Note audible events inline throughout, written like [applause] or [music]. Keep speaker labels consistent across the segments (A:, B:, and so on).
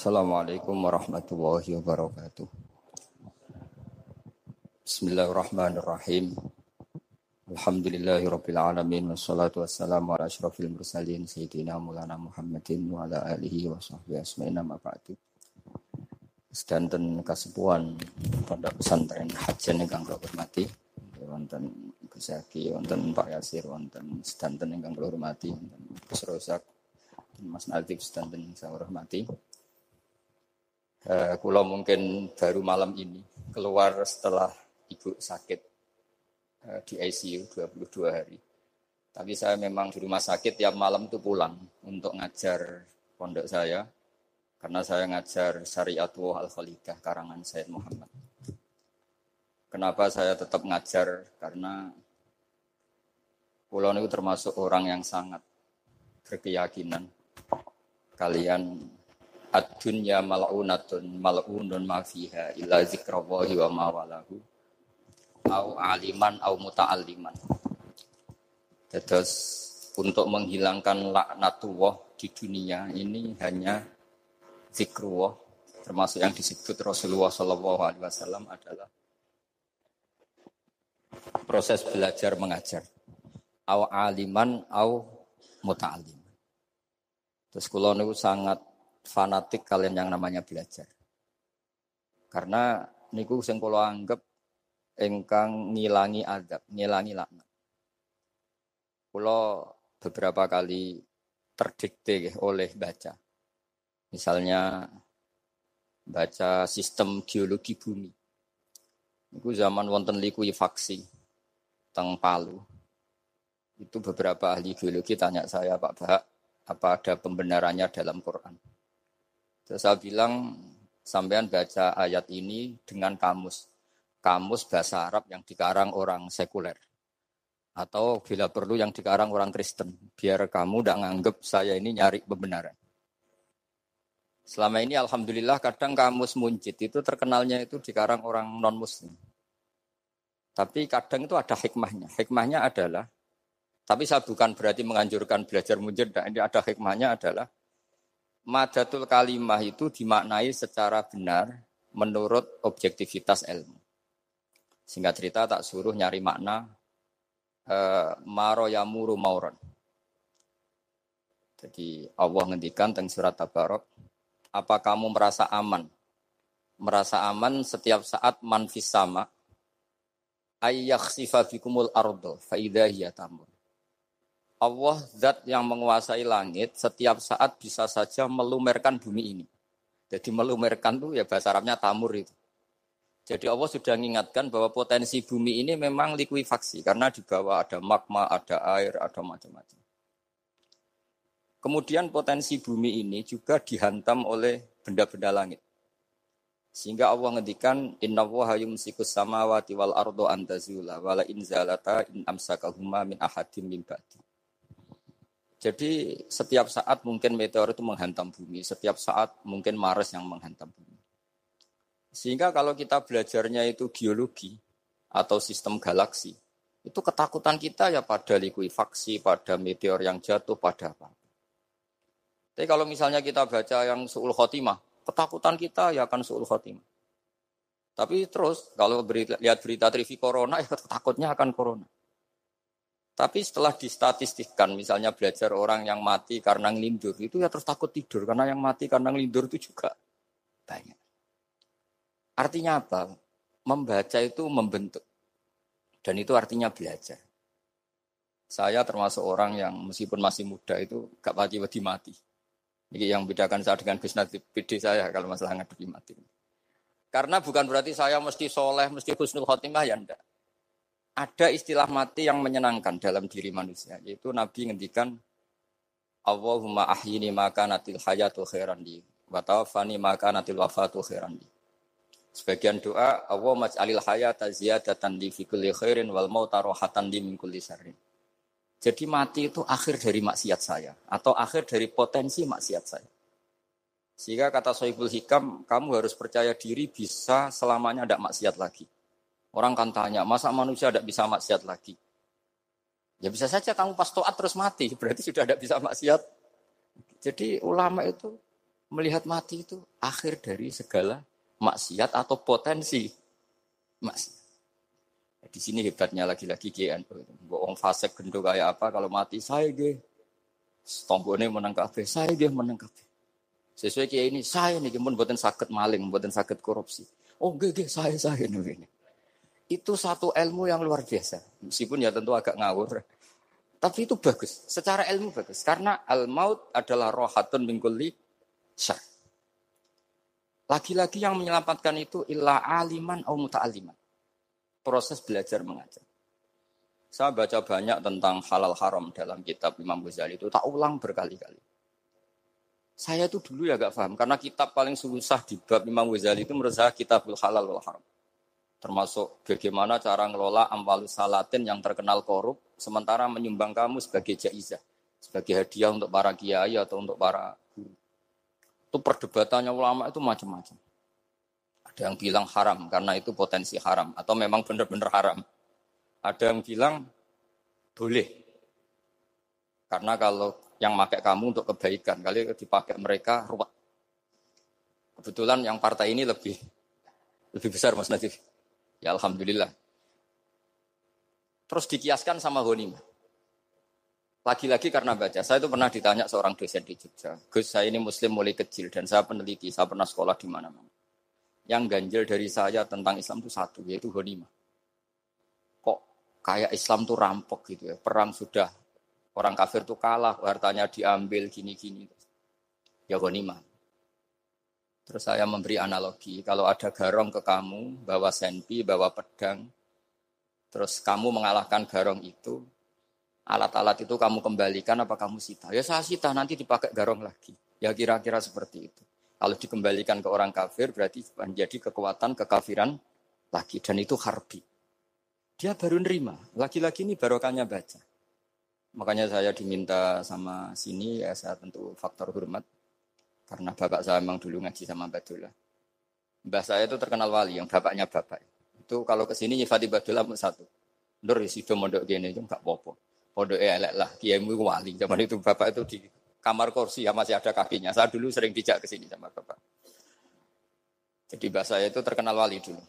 A: Assalamualaikum warahmatullahi wabarakatuh. Bismillahirrahmanirrahim. Alhamdulillahi rabbil alamin wassalatu wassalamu ala asyrafil mursalin sayyidina Maulana Muhammadin wa ala alihi wa sahbihi asma'in amma ba'du. Sedanten kasepuan pondok pesantren Hajan ingkang kula hormati wonten Gus wonten Pak Yasir, wonten sedanten ingkang kula hormati, wonten Gus Rozak, Mas Nadif sedanten ingkang saya hormati. Kulo mungkin baru malam ini keluar setelah ibu sakit uh, di ICU 22 hari. Tapi saya memang di rumah sakit tiap malam itu pulang untuk ngajar pondok saya. Karena saya ngajar Syariatullah Al-Khalidah karangan Said Muhammad. Kenapa saya tetap ngajar? Karena pulau itu termasuk orang yang sangat berkeyakinan kalian ad-dunya mal'unatun mal'unun ma fiha illa zikrallahi wa ma walahu au aliman au muta'alliman. Terus untuk menghilangkan laknatullah di dunia ini hanya zikrullah termasuk yang disebut Rasulullah Shallallahu Alaihi Wasallam adalah proses belajar mengajar au aliman au muta'alliman. Terus kalau sangat fanatik kalian yang namanya belajar. Karena niku sing kula anggap engkang ngilangi adab, ngilangi laknat. Kula beberapa kali terdikte oleh baca. Misalnya baca sistem geologi bumi. Itu zaman wonten likuifaksi teng Palu. Itu beberapa ahli geologi tanya saya, Pak Bahak, apa ada pembenarannya dalam Quran? Terus saya bilang, sampean baca ayat ini dengan kamus. Kamus bahasa Arab yang dikarang orang sekuler. Atau bila perlu yang dikarang orang Kristen. Biar kamu tidak nganggep saya ini nyari pembenaran. Selama ini Alhamdulillah kadang kamus muncit itu terkenalnya itu dikarang orang non-muslim. Tapi kadang itu ada hikmahnya. Hikmahnya adalah, tapi saya bukan berarti menganjurkan belajar muncit. Ini ada hikmahnya adalah, madatul kalimah itu dimaknai secara benar menurut objektivitas ilmu. Singkat cerita tak suruh nyari makna uh, maro yamuru mauron. Jadi Allah ngendikan tentang surat Tabarok, apa kamu merasa aman? Merasa aman setiap saat manfis sama. Ayyakhsifa bikumul ardo faidah tamur. Allah zat yang menguasai langit setiap saat bisa saja melumerkan bumi ini. Jadi melumerkan itu ya bahasa Arabnya tamur itu. Jadi Allah sudah mengingatkan bahwa potensi bumi ini memang likuifaksi karena di bawah ada magma, ada air, ada macam-macam. Kemudian potensi bumi ini juga dihantam oleh benda-benda langit. Sehingga Allah ngendikan inna wa yumsikus samawati wal ardo antazula wala inzalata in amsakahuma min ahadim min ba'di. Jadi setiap saat mungkin meteor itu menghantam bumi, setiap saat mungkin Mars yang menghantam bumi. Sehingga kalau kita belajarnya itu geologi atau sistem galaksi, itu ketakutan kita ya pada likuifaksi, pada meteor yang jatuh, pada apa. Tapi kalau misalnya kita baca yang su'ul khotimah, ketakutan kita ya akan su'ul khotimah. Tapi terus kalau berita, lihat berita TV corona, ya takutnya akan corona. Tapi setelah distatistikkan, misalnya belajar orang yang mati karena ngelindur, itu ya terus takut tidur. Karena yang mati karena ngelindur itu juga banyak. Artinya apa? Membaca itu membentuk. Dan itu artinya belajar. Saya termasuk orang yang meskipun masih muda itu gak pati-pati mati. Ini yang bedakan saya dengan bisnis PD saya kalau masalah ngadepi mati. Karena bukan berarti saya mesti soleh, mesti husnul khotimah, ya enggak ada istilah mati yang menyenangkan dalam diri manusia, yaitu Nabi ngendikan Allahumma ahyini maka natil hayatu khairan di wa tawaffani maka natil wafatu khairan di. Sebagian doa Allah maj'alil hayata ziyadatan li fi kulli khairin wal mauta rohatan li min kulli syarrin. Jadi mati itu akhir dari maksiat saya atau akhir dari potensi maksiat saya. Sehingga kata Sohibul Hikam, kamu harus percaya diri bisa selamanya tidak maksiat lagi. Orang kan tanya, masa manusia tidak bisa maksiat lagi? Ya bisa saja kamu pas toat terus mati, [laughs] berarti sudah tidak bisa maksiat. Jadi ulama itu Melihat mati itu akhir dari segala maksiat atau potensi maksiat. Di sini hebatnya lagi-lagi GNU. Wong fase gendo kayak apa kalau mati saya ge. Tombone menang kabeh, saya ge menang kabeh. Sesuai kiai ini, saya nih pun buatan sakit maling, buatan sakit korupsi. Oh, gege, saya saya nih. Itu satu ilmu yang luar biasa. Meskipun ya tentu agak ngawur. Tapi itu bagus. Secara ilmu bagus. Karena al-maut adalah rohatun mingkuli syar. Lagi-lagi yang menyelamatkan itu illa aliman atau muta'aliman. Proses belajar mengajar. Saya baca banyak tentang halal haram dalam kitab Imam Ghazali itu tak ulang berkali-kali. Saya itu dulu ya gak paham karena kitab paling susah di bab Imam Ghazali itu menurut saya kitabul halal wal haram. Termasuk bagaimana cara ngelola amwalus salatin yang terkenal korup sementara menyumbang kamu sebagai jaizah, sebagai hadiah untuk para kiai atau untuk para guru. Itu perdebatannya ulama itu macam-macam. Ada yang bilang haram karena itu potensi haram atau memang benar-benar haram. Ada yang bilang boleh. Karena kalau yang pakai kamu untuk kebaikan, kali dipakai mereka ruwet. Kebetulan yang partai ini lebih lebih besar Mas Nadif. Ya Alhamdulillah. Terus dikiaskan sama Honima. Lagi-lagi karena baca, saya itu pernah ditanya seorang dosen di Jogja. Gus, saya ini muslim mulai kecil dan saya peneliti, saya pernah sekolah di mana-mana. Yang ganjil dari saya tentang Islam itu satu, yaitu Honima kayak Islam tuh rampok gitu ya. Perang sudah orang kafir tuh kalah, hartanya diambil gini-gini. Ya ghanimah. Terus saya memberi analogi, kalau ada garong ke kamu, bawa senpi, bawa pedang, terus kamu mengalahkan garong itu, alat-alat itu kamu kembalikan apa kamu sita? Ya saya sita, nanti dipakai garong lagi. Ya kira-kira seperti itu. Kalau dikembalikan ke orang kafir berarti menjadi kekuatan kekafiran lagi. Dan itu harbi. Dia baru nerima. Lagi-lagi ini barokahnya baca. Makanya saya diminta sama sini, ya saya tentu faktor hormat. Karena bapak saya memang dulu ngaji sama Badullah. Mbah saya itu terkenal wali, yang bapaknya bapak. Itu kalau ke sini nyifati Badullah satu. Nur itu mondok gini, itu enggak apa-apa. Pondok elek lah, kiaimu wali. Zaman itu bapak itu di kamar kursi ya masih ada kakinya. Saya dulu sering dijak ke sini sama bapak. Jadi bahasa saya itu terkenal wali dulu.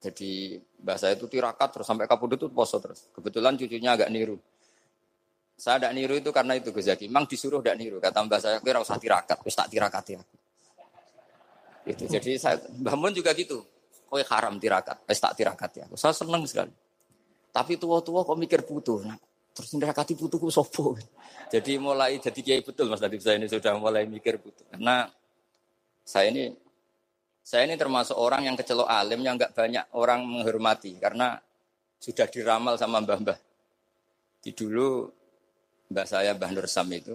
A: Jadi bahasa itu tirakat terus sampai kapudut itu poso terus. Kebetulan cucunya agak niru. Saya tidak niru itu karena itu Gus Zaki. Memang disuruh tidak niru. Kata mbak saya, kira usah tirakat. Terus tak tirakati aku. Itu. Jadi saya, Mbah Mun juga gitu. Kau haram tirakat. Terus tak aku. Saya senang sekali. Tapi tua-tua kok mikir putu. Nah, terus tirakati putuku sopo. Jadi mulai jadi kiai betul Mas Nadif saya ini sudah mulai mikir putu. Karena saya ini saya ini termasuk orang yang kecelok alim yang nggak banyak orang menghormati karena sudah diramal sama mbah-mbah. Di dulu mbah saya Mbah Nur Sam itu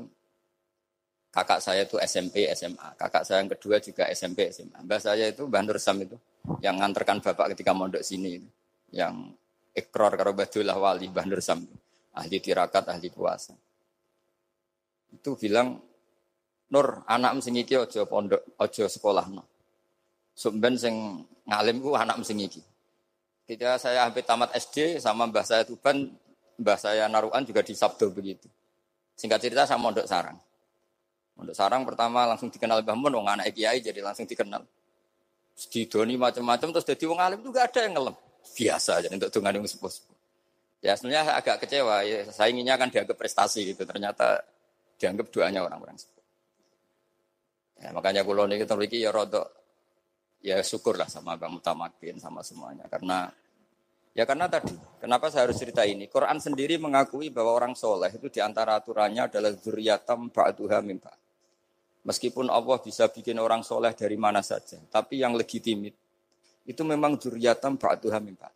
A: kakak saya itu SMP SMA, kakak saya yang kedua juga SMP SMA. Mbah saya itu Mbah Nur Sam itu yang nganterkan bapak ketika mondok sini yang ikrar karo Badullah Wali Mbah Nur Sam ahli tirakat, ahli puasa. Itu bilang Nur, anak sing iki aja pondok, aja sekolah no. Sumben sing ngalim ku anak sing iki. Ketika saya hampir tamat SD sama mbah saya Tuban, mbah saya Naruan juga di Sabdo begitu. Singkat cerita sama Mondok Sarang. Mondok Sarang pertama langsung dikenal Mbah Mun, wong anak kiai jadi langsung dikenal. Didoni macam-macam terus jadi wong alim juga ada yang ngelem. Biasa aja untuk dengan yang sepuh Ya sebenarnya agak kecewa, ya, saya inginnya kan dianggap prestasi gitu, ternyata dianggap doanya orang-orang sepuh. Ya, makanya kulo niki terus ya rodok ya syukurlah sama Bang Mutamakin sama semuanya karena ya karena tadi kenapa saya harus cerita ini? Quran sendiri mengakui bahwa orang soleh itu di antara aturannya adalah zuriyatam ba'duha mimba meskipun Allah bisa bikin orang soleh dari mana saja tapi yang legitimit itu memang zuriyatam ba'duha mimba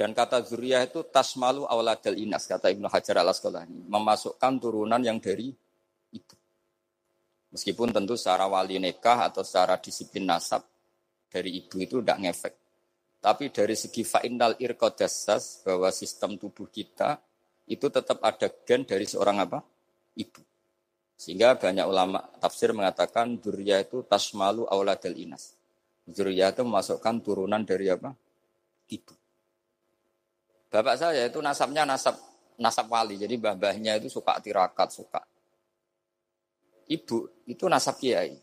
A: dan kata zuriyah itu tasmalu awladal inas kata Ibnu Hajar al Asqalani memasukkan turunan yang dari itu Meskipun tentu secara wali nikah atau secara disiplin nasab dari ibu itu tidak ngefek. Tapi dari segi fa'inal irkodasas bahwa sistem tubuh kita itu tetap ada gen dari seorang apa? Ibu. Sehingga banyak ulama tafsir mengatakan durya itu tasmalu auladal inas. Durya itu memasukkan turunan dari apa? Ibu. Bapak saya itu nasabnya nasab nasab wali. Jadi mbah-mbahnya itu suka tirakat, suka ibu itu nasab kiai.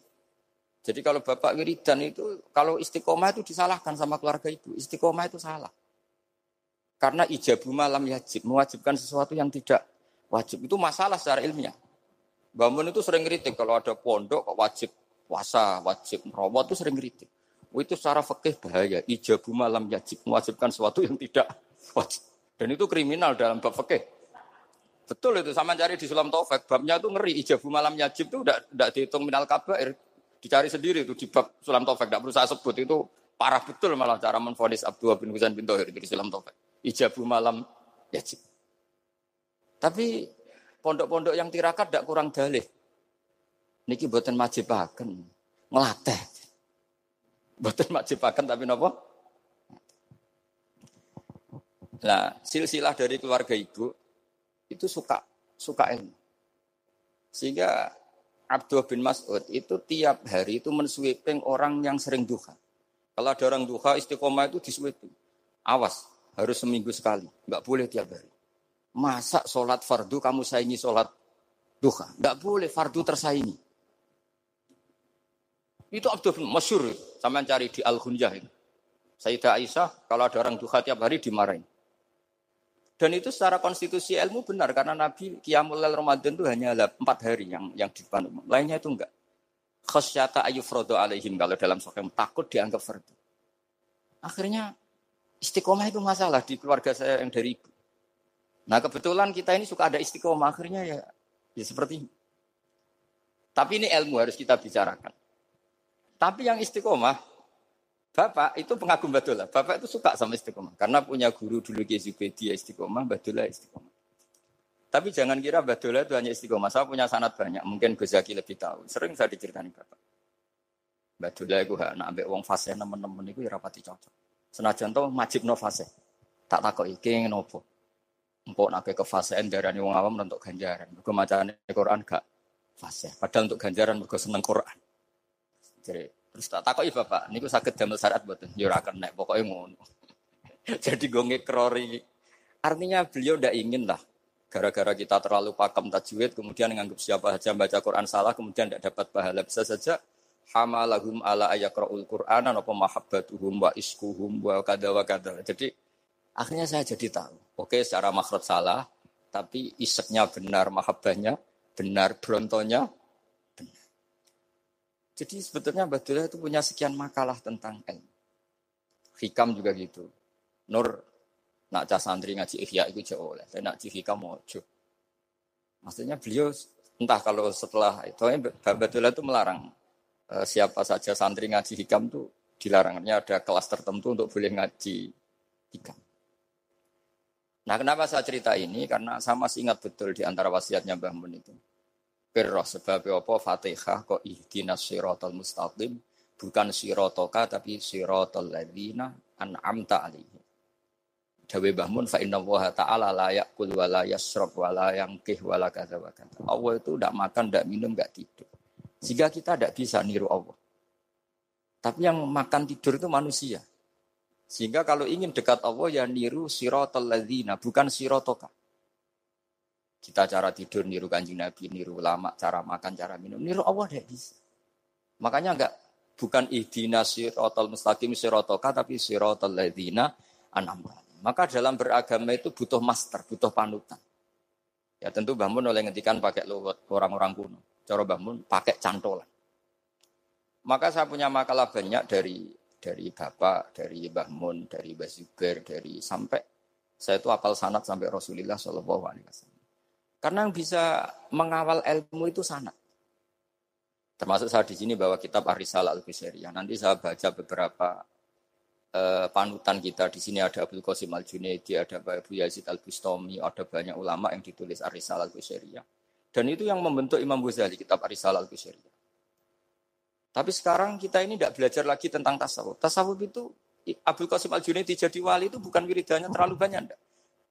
A: Jadi kalau bapak wiridan itu kalau istiqomah itu disalahkan sama keluarga ibu. Istiqomah itu salah. Karena ijabu malam yajib mewajibkan sesuatu yang tidak wajib itu masalah secara ilmiah. Bangun itu sering kritik kalau ada pondok kok wajib puasa, wajib merawat itu sering kritik. Oh, itu secara fikih bahaya. Ijabu malam yajib mewajibkan sesuatu yang tidak wajib. Dan itu kriminal dalam bab fikih. Betul itu sama cari di Sulam Taufik. Babnya itu ngeri. Ijabu malam yajib itu tidak dihitung minal kabair. Dicari sendiri itu di bab Sulam Taufik. Tidak perlu saya sebut itu parah betul malah cara menfonis Abdullah bin Husain bin Tohir di Sulam Taufik. Ijabu malam yajib. Tapi pondok-pondok yang tirakat tidak kurang dalih. Niki buatan majibaken, ngelatih. Buatan majibaken tapi nopo? Nah, silsilah dari keluarga ibu itu suka suka ilmu. Sehingga Abdul bin Mas'ud itu tiap hari itu mensweeping orang yang sering duha. Kalau ada orang duha istiqomah itu disweeping. Awas, harus seminggu sekali. Enggak boleh tiap hari. Masa sholat fardu kamu saingi sholat duha? Enggak boleh, fardu tersaingi. Itu Abdul bin Masyur. Sama cari di Al-Hunjah itu. Sayyidah Aisyah, kalau ada orang duha tiap hari dimarahin. Dan itu secara konstitusi ilmu benar karena Nabi Qiyamul Ramadan itu hanya empat hari yang yang dipandu. Lainnya itu enggak. Khasyata ayufrodo alaihim kalau dalam sokeng takut dianggap fardu. Akhirnya istiqomah itu masalah di keluarga saya yang dari ibu. Nah kebetulan kita ini suka ada istiqomah akhirnya ya ya seperti ini. Tapi ini ilmu harus kita bicarakan. Tapi yang istiqomah Bapak itu pengagum Badullah. Bapak itu suka sama istiqomah. Karena punya guru dulu Ki Zubedi istiqomah, Badullah istiqomah. Tapi jangan kira Badullah itu hanya istiqomah. Saya punya sanat banyak. Mungkin Gus Zaki lebih tahu. Sering saya diceritakan Bapak. Badullah itu nak ambil uang fase teman-teman itu ya rapati cocok. Senajan to majib no fase. Tak takut iki nopo. Empok nak ke fase darani wong awam untuk ganjaran. Mergo macane Quran gak fase. Padahal untuk ganjaran mergo seneng Quran. Jadi Terus tak takoki Bapak, niku sakit damel syarat mboten? Ya ora nek pokoknya ngono. [laughs] Jadi gue ngekrori. Artinya beliau ndak ingin lah gara-gara kita terlalu pakem tajwid kemudian menganggap siapa saja baca Quran salah kemudian tidak dapat pahala bisa saja hamalahum ala ayakraul Quran apa mahabbatuhum wa iskuhum wa kada wa kada. Jadi akhirnya saya jadi tahu. Oke, secara makhraj salah, tapi iseknya benar, mahabbahnya benar, brontonya jadi sebetulnya Abdullah itu punya sekian makalah tentang ilmu. Hikam juga gitu. Nur nak cah santri ngaji ihya itu jauh oleh. Tapi nak hikam mojo. Maksudnya beliau entah kalau setelah itu Abdullah itu melarang uh, siapa saja santri ngaji hikam itu dilarangnya ada kelas tertentu untuk boleh ngaji hikam. Nah kenapa saya cerita ini? Karena saya masih ingat betul di antara wasiatnya Mbah Mun itu. Pirroh sebab apa Fatihah kok ihdinas siratal mustaqim bukan sirotoka tapi siratal ladzina an'amta alaihi. Dawe Bahmun fa inna wa ta'ala la yakul wa la yasrab wa la yangkih wa la kadza wa kadza. Allah itu tidak makan, tidak minum, tidak tidur. Sehingga kita tidak bisa niru Allah. Tapi yang makan tidur itu manusia. Sehingga kalau ingin dekat Allah ya niru siratal ladzina bukan sirotoka. Kita cara tidur niru kanjeng Nabi, niru ulama, cara makan, cara minum, niru Allah tidak bisa. Makanya enggak bukan ihdina sirotol mustaqim sirotoka tapi sirotol ladina anamta. Maka dalam beragama itu butuh master, butuh panutan. Ya tentu bangun oleh ngetikan pakai luwet orang-orang kuno. Cara bangun pakai cantolan. Maka saya punya makalah banyak dari dari bapak, dari Mbah Mun, dari Mbah dari sampai saya itu apal sanat sampai Rasulullah Shallallahu Alaihi. Karena yang bisa mengawal ilmu itu sangat. Termasuk saya di sini bawa kitab Arisal al -Bisariyah. Nanti saya baca beberapa uh, panutan kita. Di sini ada Abdul Qasim al Junaidi, ada Abu Yazid al Bustami, ada banyak ulama yang ditulis Arisal al -Bisariyah. Dan itu yang membentuk Imam Ghazali, kitab Arisal al -Bisariyah. Tapi sekarang kita ini tidak belajar lagi tentang tasawuf. Tasawuf itu Abdul Qasim al Junaidi jadi wali itu bukan wiridannya terlalu banyak. Enggak.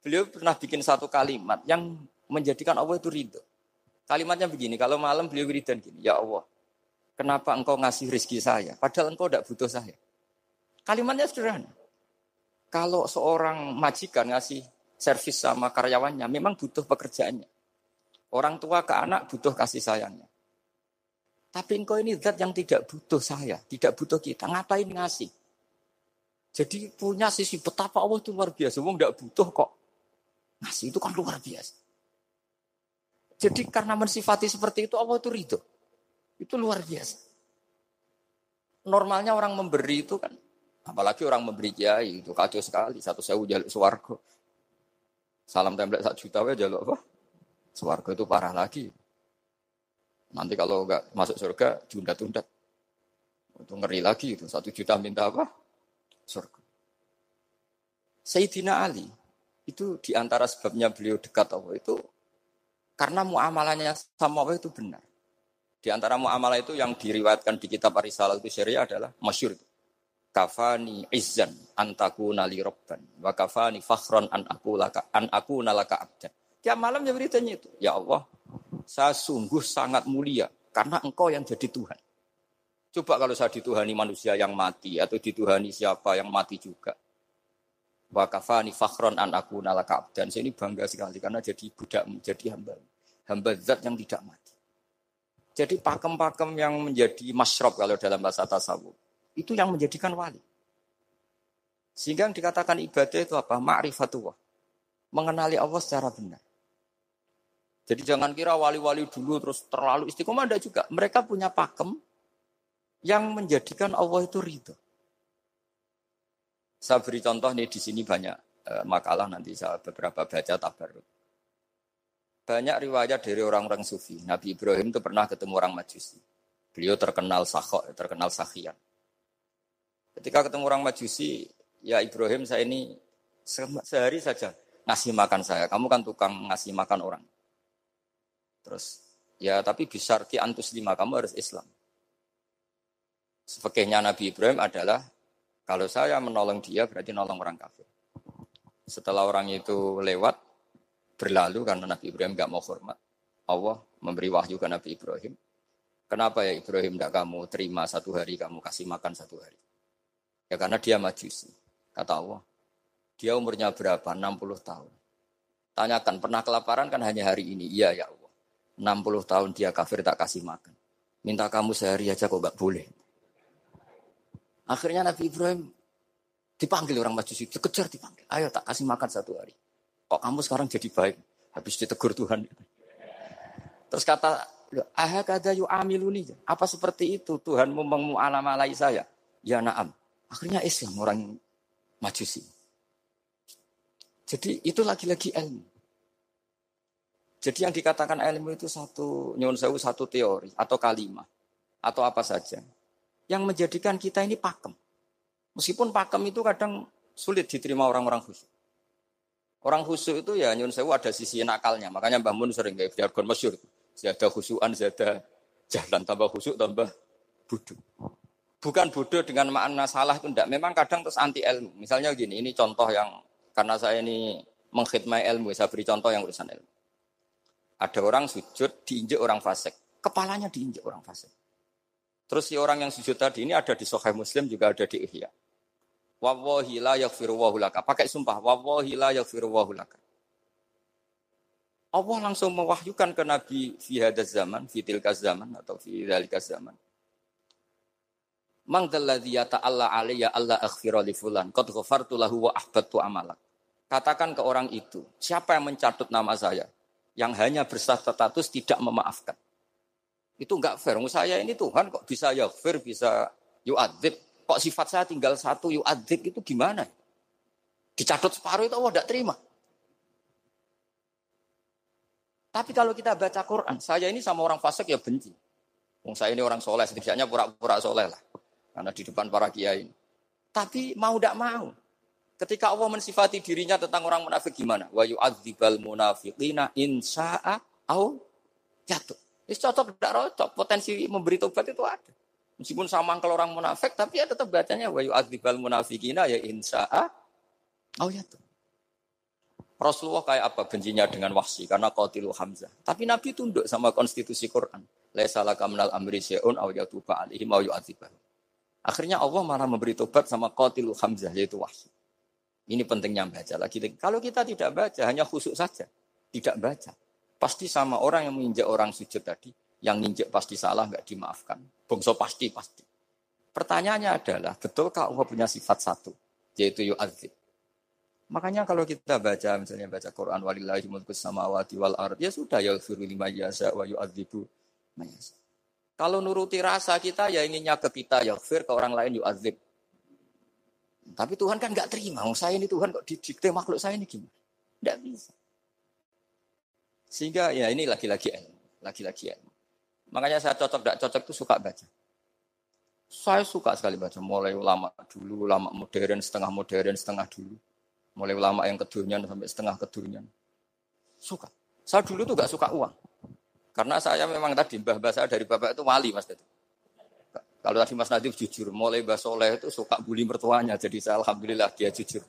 A: Beliau pernah bikin satu kalimat yang menjadikan Allah itu ridho. Kalimatnya begini, kalau malam beliau wiridan gini, ya Allah, kenapa engkau ngasih rizki saya, padahal engkau tidak butuh saya. Kalimatnya sederhana. Kalau seorang majikan ngasih servis sama karyawannya, memang butuh pekerjaannya. Orang tua ke anak butuh kasih sayangnya. Tapi engkau ini zat yang tidak butuh saya, tidak butuh kita. Ngapain ngasih? Jadi punya sisi betapa Allah itu luar biasa. Wong tidak butuh kok. Ngasih itu kan luar biasa. Jadi karena mensifati seperti itu Allah itu ridho. Itu luar biasa. Normalnya orang memberi itu kan, apalagi orang memberi kiai itu kacau sekali. Satu sewu jaluk suwargo. Salam template satu juta ya jaluk apa? Suwargo itu parah lagi. Nanti kalau nggak masuk surga, tunda-tunda. Itu ngeri lagi itu. Satu juta minta apa? Surga. Sayyidina Ali, itu di antara sebabnya beliau dekat Allah itu karena muamalahnya sama Allah itu benar. Di antara muamalah itu yang diriwayatkan di kitab Arisalah itu syariah adalah masyur. Kafani izzan antaku nali robban. Wa kafani fakhron an aku laka an aku nalaka abdan. Tiap malam dia beritanya itu. Ya Allah, saya sungguh sangat mulia karena engkau yang jadi Tuhan. Coba kalau saya dituhani manusia yang mati atau dituhani siapa yang mati juga. Wakafani fakhron an aku nalaka abdan. Saya ini bangga sekali karena jadi budak, jadi hamba. Hamba zat yang tidak mati. Jadi pakem-pakem yang menjadi masyrob kalau dalam bahasa tasawuf. Itu yang menjadikan wali. Sehingga yang dikatakan ibadah itu apa? Ma'rifatullah. Mengenali Allah secara benar. Jadi jangan kira wali-wali dulu terus terlalu istiqomah ada juga. Mereka punya pakem yang menjadikan Allah itu ridho. Saya beri contoh nih di sini banyak eh, makalah nanti saya beberapa baca tabarut. Banyak riwayat dari orang-orang sufi. Nabi Ibrahim itu pernah ketemu orang Majusi. Beliau terkenal sakhok, terkenal sakhian. Ketika ketemu orang Majusi, ya Ibrahim saya ini sehari saja ngasih makan saya. Kamu kan tukang ngasih makan orang. Terus ya tapi bisa ki antus lima kamu harus Islam. Sebagainya Nabi Ibrahim adalah kalau saya menolong dia berarti nolong orang kafir. Setelah orang itu lewat berlalu karena Nabi Ibrahim nggak mau hormat, Allah memberi wahyu ke Nabi Ibrahim. Kenapa ya Ibrahim tidak kamu terima satu hari kamu kasih makan satu hari? Ya karena dia majusi. Kata Allah. Dia umurnya berapa? 60 tahun. Tanyakan, pernah kelaparan kan hanya hari ini? Iya ya Allah. 60 tahun dia kafir tak kasih makan. Minta kamu sehari aja kok gak boleh. Akhirnya Nabi Ibrahim dipanggil orang majusi, dikejar dipanggil. Ayo tak kasih makan satu hari. Kok kamu sekarang jadi baik? Habis ditegur Tuhan. Terus kata, aha kada yu amiluni. Apa seperti itu Tuhan mengualamalai saya? Ya naam. Akhirnya Islam orang majusi. Jadi itu lagi-lagi ilmu. Jadi yang dikatakan ilmu itu satu nyuwun sewu satu teori atau kalimat atau apa saja yang menjadikan kita ini pakem. Meskipun pakem itu kadang sulit diterima orang-orang khusyuk. Orang khusyuk itu ya nyuwun sewu ada sisi nakalnya. Makanya Mbah Mun sering kayak jargon masyur. Zada khusyuan, zada jalan tambah khusyuk tambah bodoh. Bukan bodoh dengan makna salah itu enggak. Memang kadang terus anti ilmu. Misalnya gini, ini contoh yang karena saya ini mengkhidmati ilmu, saya beri contoh yang urusan ilmu. Ada orang sujud diinjek orang fasik. Kepalanya diinjek orang fasik. Terus si orang yang sujud tadi ini ada di Sahih Muslim juga ada di Ihya. Wallahi la yaghfiru. Pakai sumpah, wallahi la yaghfiru. Allah langsung mewahyukan ke Nabi fi hadaz zaman, fi tilkaz zaman atau fi dzalikaz zaman. Mang dalladzi yata'alla alayya alla aghfira li fulan qad ghafartu lahu amalak. Katakan ke orang itu, siapa yang mencatut nama saya? yang hanya berstatus tidak memaafkan. Itu enggak fair. Saya ini Tuhan kok bisa ya fair, bisa yu'adzib. Kok sifat saya tinggal satu yu'adzib itu gimana? Dicatut separuh itu Allah tidak terima. Tapi kalau kita baca Quran, saya ini sama orang fasik ya benci. Wong saya ini orang soleh, setidaknya pura-pura soleh lah. Karena di depan para kiai. Tapi mau tidak mau. Ketika Allah mensifati dirinya tentang orang munafik gimana? Wa yu'adzibal munafiqina insya'a au jatuh. Ini cocok tidak cocok. Potensi memberi tobat itu ada. Meskipun sama kalau orang munafik, tapi ya tetap bacanya wa yu'adzibal munafiqina ya insya'a au jatuh. Rasulullah kayak apa bencinya dengan wahsi karena qatilu Hamzah. Tapi Nabi tunduk sama konstitusi Quran. Laisa laka minal amri syai'un aw yatuba alaihim aw yu'adzibah. Akhirnya Allah malah memberi tobat sama qatilu Hamzah yaitu wahsi. Ini pentingnya baca lagi. Kalau kita tidak baca, hanya khusyuk saja. Tidak baca. Pasti sama orang yang menginjak orang sujud tadi. yang nginjek pasti salah nggak dimaafkan. Bongso pasti pasti. Pertanyaannya adalah, betulkah Allah punya sifat satu, yaitu yu'adzib? Makanya kalau kita baca misalnya baca Quran walillahi mulku samawati wal ard ya sudah ya lima wa yu'adzibu. Kalau nuruti rasa kita ya inginnya ke kita ya fir ke orang lain yu'adzib. Tapi Tuhan kan nggak terima. Oh, saya ini Tuhan kok didikte makhluk saya ini gimana? Nggak bisa. Sehingga ya ini lagi-lagi ilmu, lagi-lagi ilmu. Makanya saya cocok tidak cocok itu suka baca. Saya suka sekali baca, mulai ulama dulu, ulama modern, setengah modern, setengah dulu. Mulai ulama yang kedunian sampai setengah kedunian. Suka. Saya dulu tuh gak suka uang. Karena saya memang tadi mbah dari bapak itu wali mas itu. Kalau tadi Mas Nadif jujur, mulai Mbah Soleh itu suka bully mertuanya, jadi saya alhamdulillah dia jujur.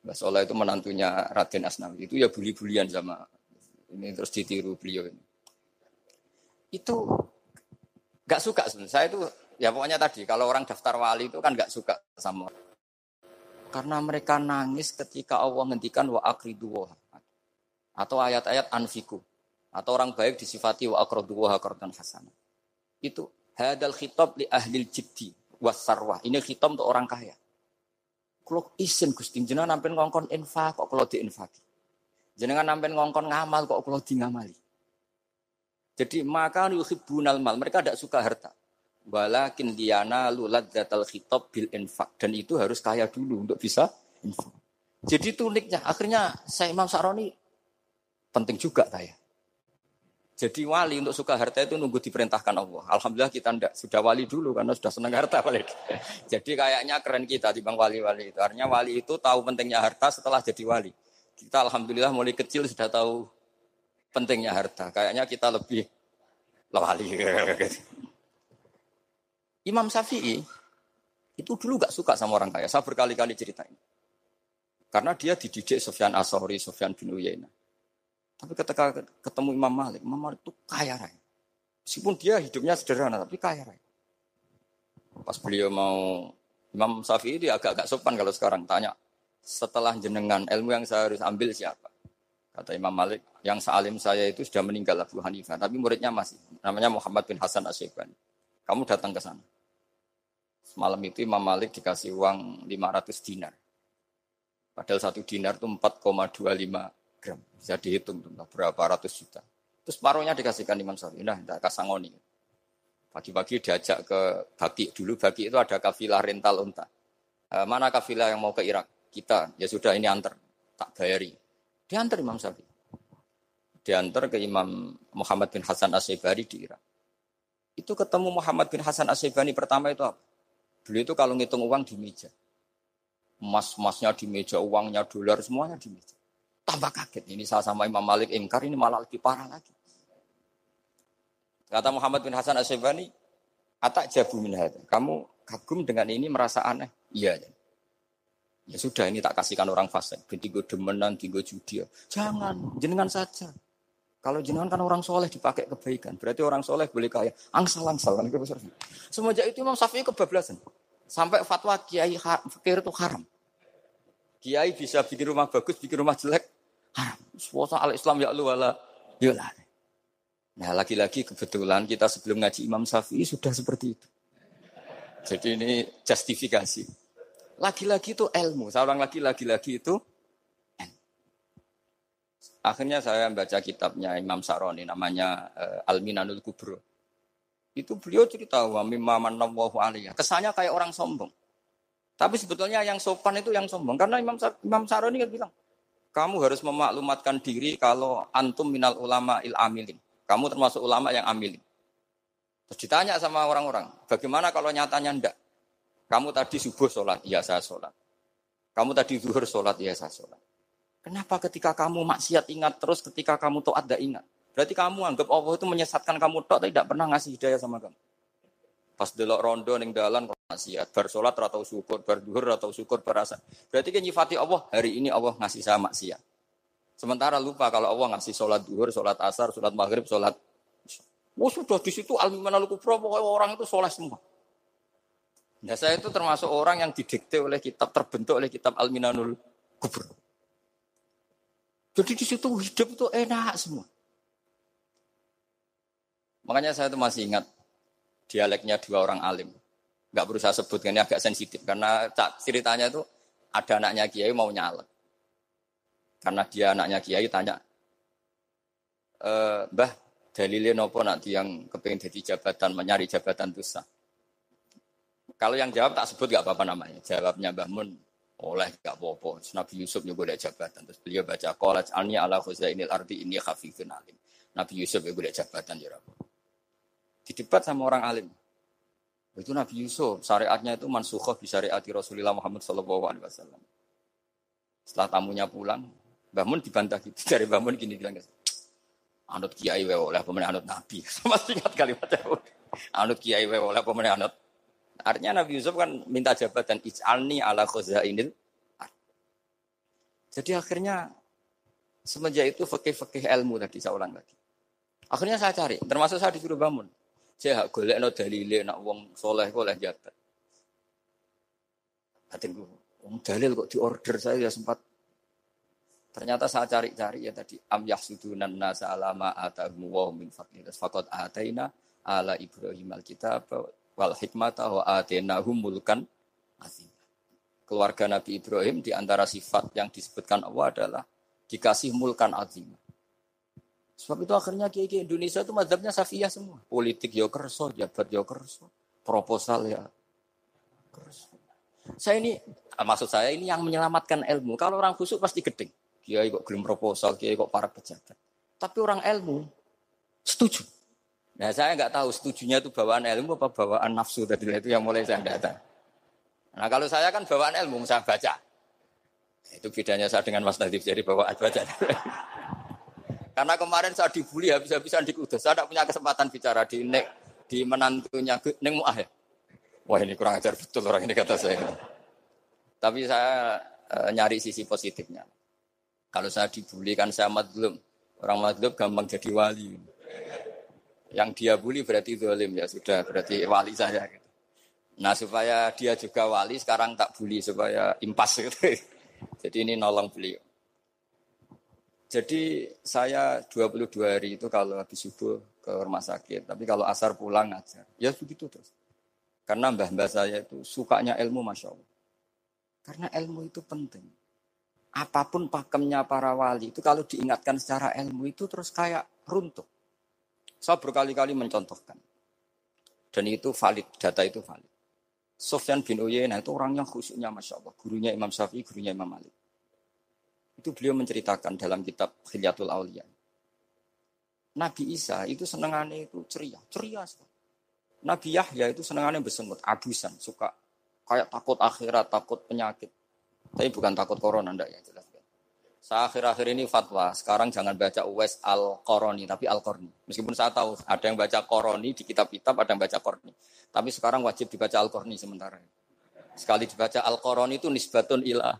A: Mbah Soleh itu menantunya Raden Asnawi, itu ya bully-bulian sama ini terus ditiru beliau ini. Itu gak suka sebenarnya. Saya itu ya pokoknya tadi kalau orang daftar wali itu kan gak suka sama karena mereka nangis ketika Allah ngendikan wa akridu atau ayat-ayat anfiku atau orang baik disifati wa akridu wa qardan hasanah. Itu hadal khitab li ahli jiddi wasarwah. Ini khitab untuk orang kaya. Kalau isin Gusti jenengan nampen ngongkon infak kok kalau diinfaki. Jenengan nampen ngongkon ngamal kok kalau di ngamali. Jadi maka yuhibbunal mal. Mereka tidak suka harta. Walakin diana lulat zatal khitab bil infak. Dan itu harus kaya dulu untuk bisa infak. Jadi itu uniknya. Akhirnya saya Imam Sa'roni penting juga saya. Jadi wali untuk suka harta itu nunggu diperintahkan Allah. Alhamdulillah kita ndak sudah wali dulu karena sudah senang harta [laughs] balik. Jadi kayaknya keren kita di bang wali-wali itu. Artinya wali itu tahu pentingnya harta setelah jadi wali. Kita alhamdulillah mulai kecil sudah tahu pentingnya harta. Kayaknya kita lebih wali. [laughs] Imam Syafi'i itu dulu gak suka sama orang kaya. Saya berkali-kali ceritain. Karena dia dididik Sofyan Asori, Sofyan bin Uyainah. Tapi ketika ketemu Imam Malik, Imam Malik itu kaya raya. Meskipun dia hidupnya sederhana, tapi kaya raya. Pas beliau mau Imam Syafi'i dia agak-agak sopan kalau sekarang tanya. Setelah jenengan ilmu yang saya harus ambil siapa? Kata Imam Malik, yang salim saya itu sudah meninggal Abu Hanifah, tapi muridnya masih. Namanya Muhammad bin Hasan Asyibani. Kamu datang ke sana. Semalam itu Imam Malik dikasih uang 500 dinar. Padahal satu dinar itu 4,25 gram. Bisa dihitung tuh, berapa ratus juta. Terus paruhnya dikasihkan Imam Syafi'i. Nah, tidak kasangoni. Pagi-pagi diajak ke Baki. Dulu Baki itu ada kafilah rental unta. E, mana kafilah yang mau ke Irak? Kita. Ya sudah ini antar. Tak bayari. Diantar Imam Syafi'i. Diantar ke Imam Muhammad bin Hasan Asyibari di Irak. Itu ketemu Muhammad bin Hasan Asyibani pertama itu apa? Beliau itu kalau ngitung uang di meja. Emas-emasnya di meja, uangnya dolar, semuanya di meja. Tambah kaget. Ini saya sama Imam Malik ingkar, ini malah lebih parah lagi. Kata Muhammad bin Hasan Asyibani, Atak jabu min Kamu kagum dengan ini merasa aneh? Iya. Ya sudah ini tak kasihkan orang fasik. Tiga demenan, tiga judi. Jangan, jenengan saja. Kalau jenengan kan orang soleh dipakai kebaikan, berarti orang soleh boleh kaya. Angsal-angsal itu Semenjak itu Imam Syafi'i kebablasan. Sampai fatwa kiai fakir itu haram. Kiai bisa bikin rumah bagus, bikin rumah jelek, haram. Suasa al Islam ya lu wala yola. Nah lagi-lagi kebetulan kita sebelum ngaji Imam Syafi'i sudah seperti itu. Jadi ini justifikasi. Lagi-lagi itu ilmu. Seorang lagi lagi-lagi itu Akhirnya saya baca kitabnya Imam Saroni namanya uh, Al-Minanul Kubro. Itu beliau cerita wa mimma manallahu alaihi. Kesannya kayak orang sombong. Tapi sebetulnya yang sopan itu yang sombong karena Imam Imam Saroni kan bilang, kamu harus memaklumatkan diri kalau antum minal ulama il amilin. Kamu termasuk ulama yang amilin. Terus ditanya sama orang-orang, bagaimana kalau nyatanya ndak? Kamu tadi subuh sholat, iya saya sholat. Kamu tadi zuhur sholat, iya saya sholat. Kenapa ketika kamu maksiat ingat terus, ketika kamu taat tidak ingat? Berarti kamu anggap Allah itu menyesatkan kamu tok, tidak pernah ngasih hidayah sama kamu. Pas delok rondo ning dalan maksiat, bar salat atau syukur, bar duhur atau syukur berasa. Berarti kan nyifati Allah, hari ini Allah ngasih saya maksiat. Sementara lupa kalau Allah ngasih sholat duhur, sholat asar, sholat maghrib, sholat Oh sudah di situ al-mimanal kubro, pokoknya orang itu soleh semua. Nah saya itu termasuk orang yang didikte oleh kitab, terbentuk oleh kitab al-minanul kubro. Jadi di situ hidup itu enak semua. Makanya saya tuh masih ingat dialeknya dua orang alim. Gak berusaha sebut, ini agak sensitif. Karena ceritanya itu ada anaknya Kiai mau nyalek. Karena dia anaknya Kiai tanya, e, Mbah, dalilnya nopo nanti yang kepengen jadi jabatan, mencari jabatan dosa. Kalau yang jawab tak sebut gak apa-apa namanya. Jawabnya Mbah Mun, oleh gak apa-apa. Nabi Yusuf juga ada jabatan. Terus beliau baca, Kolaj ani ala khuzainil arti ini khafifun alim. Nabi Yusuf juga ada jabatan. Ya Di debat sama orang alim. Itu Nabi Yusuf, syariatnya itu mansukhah di syariat Rasulullah Muhammad Sallallahu Alaihi Wasallam. Setelah tamunya pulang, Mbah Mun dibantah gitu. [laughs] Dari Mbah Mun gini bilang, anut kiai wewe oleh pemenang anut nabi. [laughs] Masih ingat kalimatnya. Anut kiai wewe oleh pemenang anut Artinya Nabi Yusuf kan minta jabatan ij'alni ala khazainil Jadi akhirnya semenjak itu fakih-fakih ilmu tadi saya ulang lagi. Akhirnya saya cari, termasuk saya disuruh bangun. Saya hak golek no dalile nak wong soleh oleh jabat. Batinku, wong dalil kok diorder saya ya sempat. Ternyata saya cari-cari ya tadi am yahsudunan nasa alama atahum wa min fadli. Fakot ataina ala Ibrahim alkitab wal hikmata wa atenahum mulkan azim. Keluarga Nabi Ibrahim di antara sifat yang disebutkan Allah adalah dikasih mulkan azim. Sebab itu akhirnya kiai Indonesia itu madhabnya safiyah semua. Politik ya kerso, jabat ya kerso, proposal ya kerso. Saya ini, ah, maksud saya ini yang menyelamatkan ilmu. Kalau orang busuk pasti gedeng. Kiai kok gelem proposal, kiai kok para pejabat. Tapi orang ilmu setuju. Nah saya nggak tahu setujunya itu bawaan ilmu apa bawaan nafsu tadi itu yang mulai saya datang. Nah kalau saya kan bawaan ilmu, saya baca. Itu bedanya saya dengan Mas Nadif jadi bawaan baca. Karena kemarin saya dibully habis-habisan di Kudus. Saya tidak punya kesempatan bicara di nek di menantunya Neng Muah ya. Wah ini kurang ajar betul orang ini kata saya. Tapi saya e, nyari sisi positifnya. Kalau saya dibully kan saya madlum. Orang madlum gampang jadi wali. Yang dia bully berarti zalim ya sudah berarti wali saya. Gitu. Nah supaya dia juga wali sekarang tak bully supaya impas gitu. [laughs] Jadi ini nolong beliau. Jadi saya 22 hari itu kalau habis subuh ke rumah sakit. Tapi kalau asar pulang ngajar. Ya begitu terus. Karena mbah-mbah saya itu sukanya ilmu Masya Allah. Karena ilmu itu penting. Apa pun pakemnya para wali itu kalau diingatkan secara ilmu itu terus kayak runtuh. Saya berkali-kali mencontohkan. Dan itu valid, data itu valid. Sofyan bin Uyainah itu orang yang khusyuknya Masya Allah. Gurunya Imam Syafi'i, gurunya Imam Malik. Itu beliau menceritakan dalam kitab Khilyatul Aulia. Nabi Isa itu senangannya itu ceria, ceria sekali. Nabi Yahya itu senangannya bersengut, abusan, suka kayak takut akhirat, takut penyakit. Tapi bukan takut corona, enggak ya jelas. Saya akhir-akhir ini fatwa, sekarang jangan baca Uwais Al-Koroni, tapi Al-Korni. Meskipun saya tahu ada yang baca Koroni di kitab-kitab, ada yang baca Korni. Tapi sekarang wajib dibaca Al-Korni sementara. Sekali dibaca Al-Koroni itu nisbatun ilah.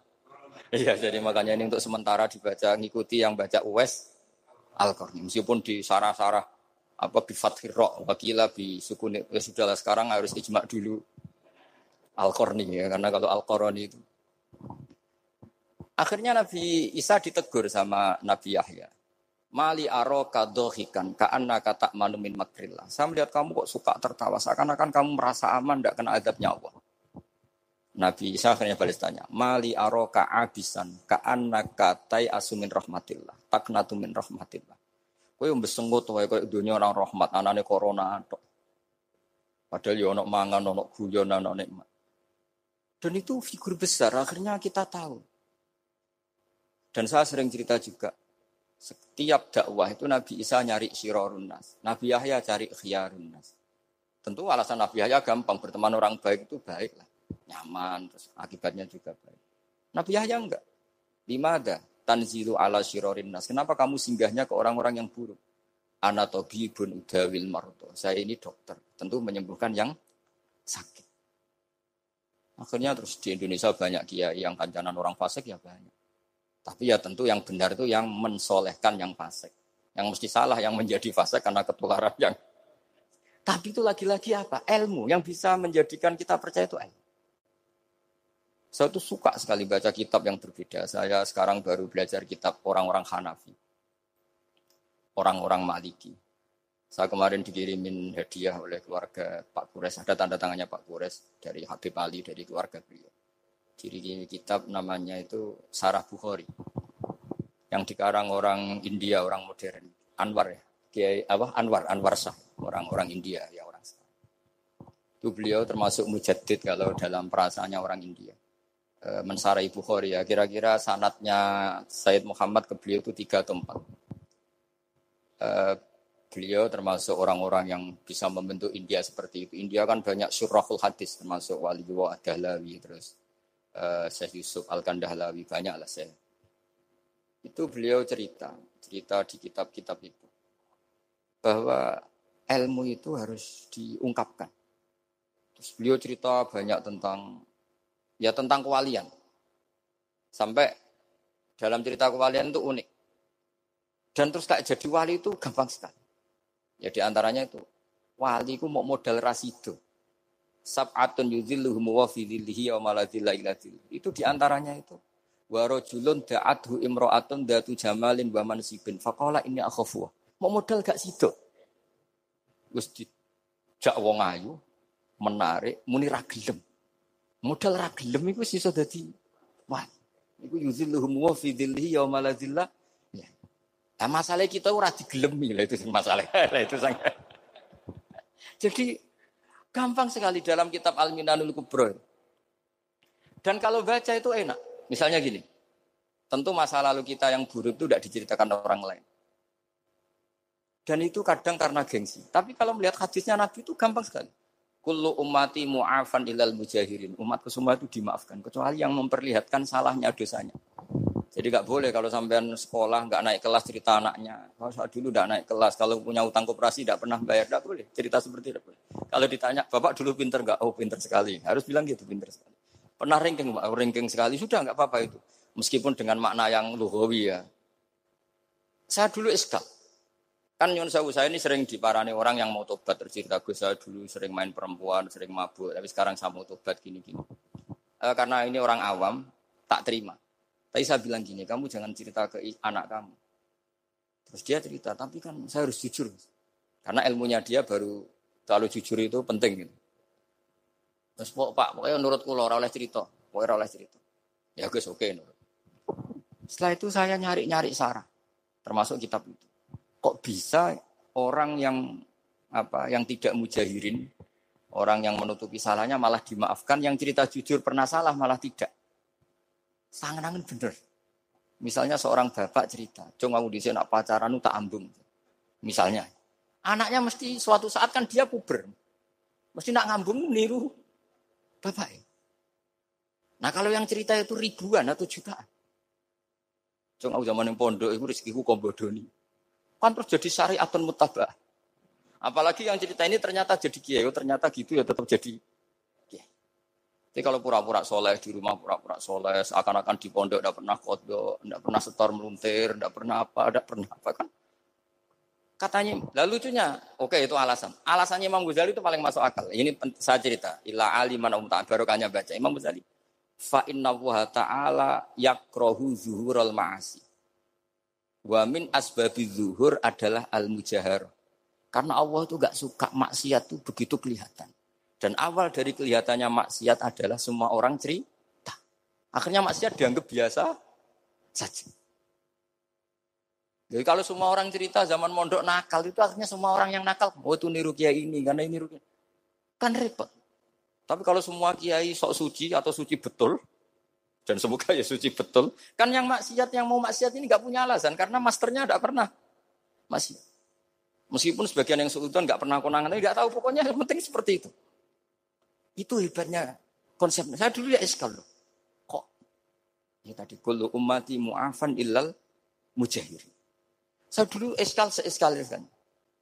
A: Iya, jadi makanya ini untuk sementara dibaca, ngikuti yang baca Uwais Al-Korni. Meskipun di sarah-sarah, apa di Fathir Roh, wakila di sukun, ya sudahlah sekarang harus ijma dulu Al-Korni ya, karena kalau Al-Koroni itu Akhirnya Nabi Isa ditegur sama Nabi Yahya. Mali aro kadohikan ka'anna kata manumin makrillah. Saya melihat kamu kok suka tertawa. Seakan-akan kamu merasa aman tidak kena adabnya Allah. Nabi Isa akhirnya balas tanya. Mali aro ka'abisan ka'anna katai asumin rahmatillah. Taknatu min rahmatillah. Kowe mbesengut wae koyo dunia orang rahmat anane corona tok. Padahal ya ono mangan, ono guyon, ono nikmat. Dan itu figur besar. Akhirnya kita tahu dan saya sering cerita juga, setiap dakwah itu Nabi Isa nyari syirorun nas. Nabi Yahya cari khiyarun nas. Tentu alasan Nabi Yahya gampang, berteman orang baik itu baik lah. Nyaman, terus akibatnya juga baik. Nabi Yahya enggak. Lima ada, tanzilu ala syirorin nas. Kenapa kamu singgahnya ke orang-orang yang buruk? Anatobi bun udawil marto. Saya ini dokter, tentu menyembuhkan yang sakit. Akhirnya terus di Indonesia banyak kiai yang kancanan orang fasik ya banyak. Tapi ya tentu yang benar itu yang mensolehkan yang fasik. Yang mesti salah yang menjadi fasik karena ketularan yang. Tapi itu lagi-lagi apa? Ilmu yang bisa menjadikan kita percaya itu ilmu. Saya tuh suka sekali baca kitab yang berbeda. Saya sekarang baru belajar kitab orang-orang Hanafi. Orang-orang Maliki. Saya kemarin dikirimin hadiah oleh keluarga Pak Kures, ada tanda tangannya Pak Kures dari Habib Ali dari keluarga beliau. Ciri kitab namanya itu Sarah Bukhari. Yang dikarang orang India, orang modern. Anwar ya. Kiai apa? Anwar, Anwar Sah, orang-orang India ya orang Sah. Itu beliau termasuk mujaddid kalau dalam perasaannya orang India. E, mensarai Bukhari ya. Kira-kira sanatnya Said Muhammad ke beliau itu tiga atau empat. E, beliau termasuk orang-orang yang bisa membentuk India seperti itu. India kan banyak surahul hadis termasuk Wali Wa Adahlawi terus uh, Syekh Yusuf Al-Kandahlawi banyak lah saya. Itu beliau cerita, cerita di kitab-kitab itu bahwa ilmu itu harus diungkapkan. Terus beliau cerita banyak tentang ya tentang kewalian. Sampai dalam cerita kewalian itu unik. Dan terus kayak jadi wali itu gampang sekali. Ya di antaranya itu wali ku mau modal rasido. Sab'atun yudhilluhum wa wa maladhilla Itu di antaranya itu. Wa rajulun da'athu datu jamalin wa mansibin. Faqala ini akhafu. Mau modal gak sido. Wis dijak wong ayu, menarik, muni. Modal ra gelem iku iso dadi wali. Iku yudhilluhum wa fi dhillihi wa maladhilla Nah, masalah kita ora digelemi lah itu masalah. [laughs] Lah itu sang. Jadi gampang sekali dalam kitab Al-Minanul Kubro. Dan kalau baca itu enak. Misalnya gini. Tentu masa lalu kita yang buruk itu tidak diceritakan orang lain. Dan itu kadang karena gengsi. Tapi kalau melihat hadisnya Nabi itu gampang sekali. Kullu ummati mu'afan ilal mujahirin. Umatku semua itu dimaafkan. Kecuali yang memperlihatkan salahnya dosanya. Jadi nggak boleh kalau sampean sekolah nggak naik kelas cerita anaknya. Kalau saat dulu nggak naik kelas, kalau punya utang koperasi tidak pernah bayar, nggak boleh. Cerita seperti itu. Kalau ditanya, bapak dulu pinter nggak? Oh pinter sekali. Harus bilang gitu pinter sekali. Pernah ranking, pak, ranking sekali sudah nggak apa-apa itu. Meskipun dengan makna yang lugawi ya. Saya dulu eskal. Kan Yun Sawu saya ini sering diparani orang yang mau tobat tercerita gue saya dulu sering main perempuan, sering mabuk, tapi sekarang saya mau tobat gini-gini. E, karena ini orang awam, tak terima. Tapi saya bilang gini, kamu jangan cerita ke anak kamu. Terus dia cerita, tapi kan saya harus jujur. Karena ilmunya dia baru terlalu jujur itu penting. Gitu. Terus pak, pokoknya menurut kulo oleh cerita. Pokoknya oleh cerita. Ya guys, oke. Okay, Setelah itu saya nyari-nyari sarah. Termasuk kitab itu. Kok bisa orang yang apa yang tidak mujahirin, orang yang menutupi salahnya malah dimaafkan, yang cerita jujur pernah salah malah tidak. Sangen-angen bener. Misalnya seorang bapak cerita, cung aku di nak pacaran tak ambung. Misalnya, anaknya mesti suatu saat kan dia puber. Mesti nak ngambung niru bapak. Nah kalau yang cerita itu ribuan atau jutaan. Cung aku zaman yang pondok itu rezekiku kombodoni. Kan terus jadi syariatun mutabah. Apalagi yang cerita ini ternyata jadi kiai, oh, ternyata gitu ya tetap jadi jadi kalau pura-pura soleh di rumah pura-pura soleh, seakan-akan di pondok tidak pernah kodok, tidak pernah setor meluntir, tidak pernah apa, tidak pernah apa kan? Katanya, lalu lucunya, oke okay, itu alasan. Alasannya Imam Ghazali itu paling masuk akal. Ini saya cerita. Ila aliman umta barokahnya baca Imam Ghazali. Fa inna ta'ala yakrohu zuhurul ma'asi. Wa min asbabi zuhur adalah al-mujahar. Karena Allah itu gak suka maksiat itu begitu kelihatan. Dan awal dari kelihatannya maksiat adalah semua orang cerita. Akhirnya maksiat dianggap biasa saja. Jadi kalau semua orang cerita zaman mondok nakal itu akhirnya semua orang yang nakal, oh itu niru kiai ini karena ini niru kiai. Kan repot. Tapi kalau semua kiai sok suci atau suci betul, dan semoga ya suci betul, kan yang maksiat yang mau maksiat ini nggak punya alasan karena masternya tidak pernah maksiat. Meskipun sebagian yang seutuhan nggak pernah konangan, nggak tahu pokoknya yang penting seperti itu. Itu hebatnya konsepnya. Saya dulu ya eskal loh. Kok? Ya tadi kullu ummati mu'afan illal mujahir. Saya dulu eskal seeskal kan.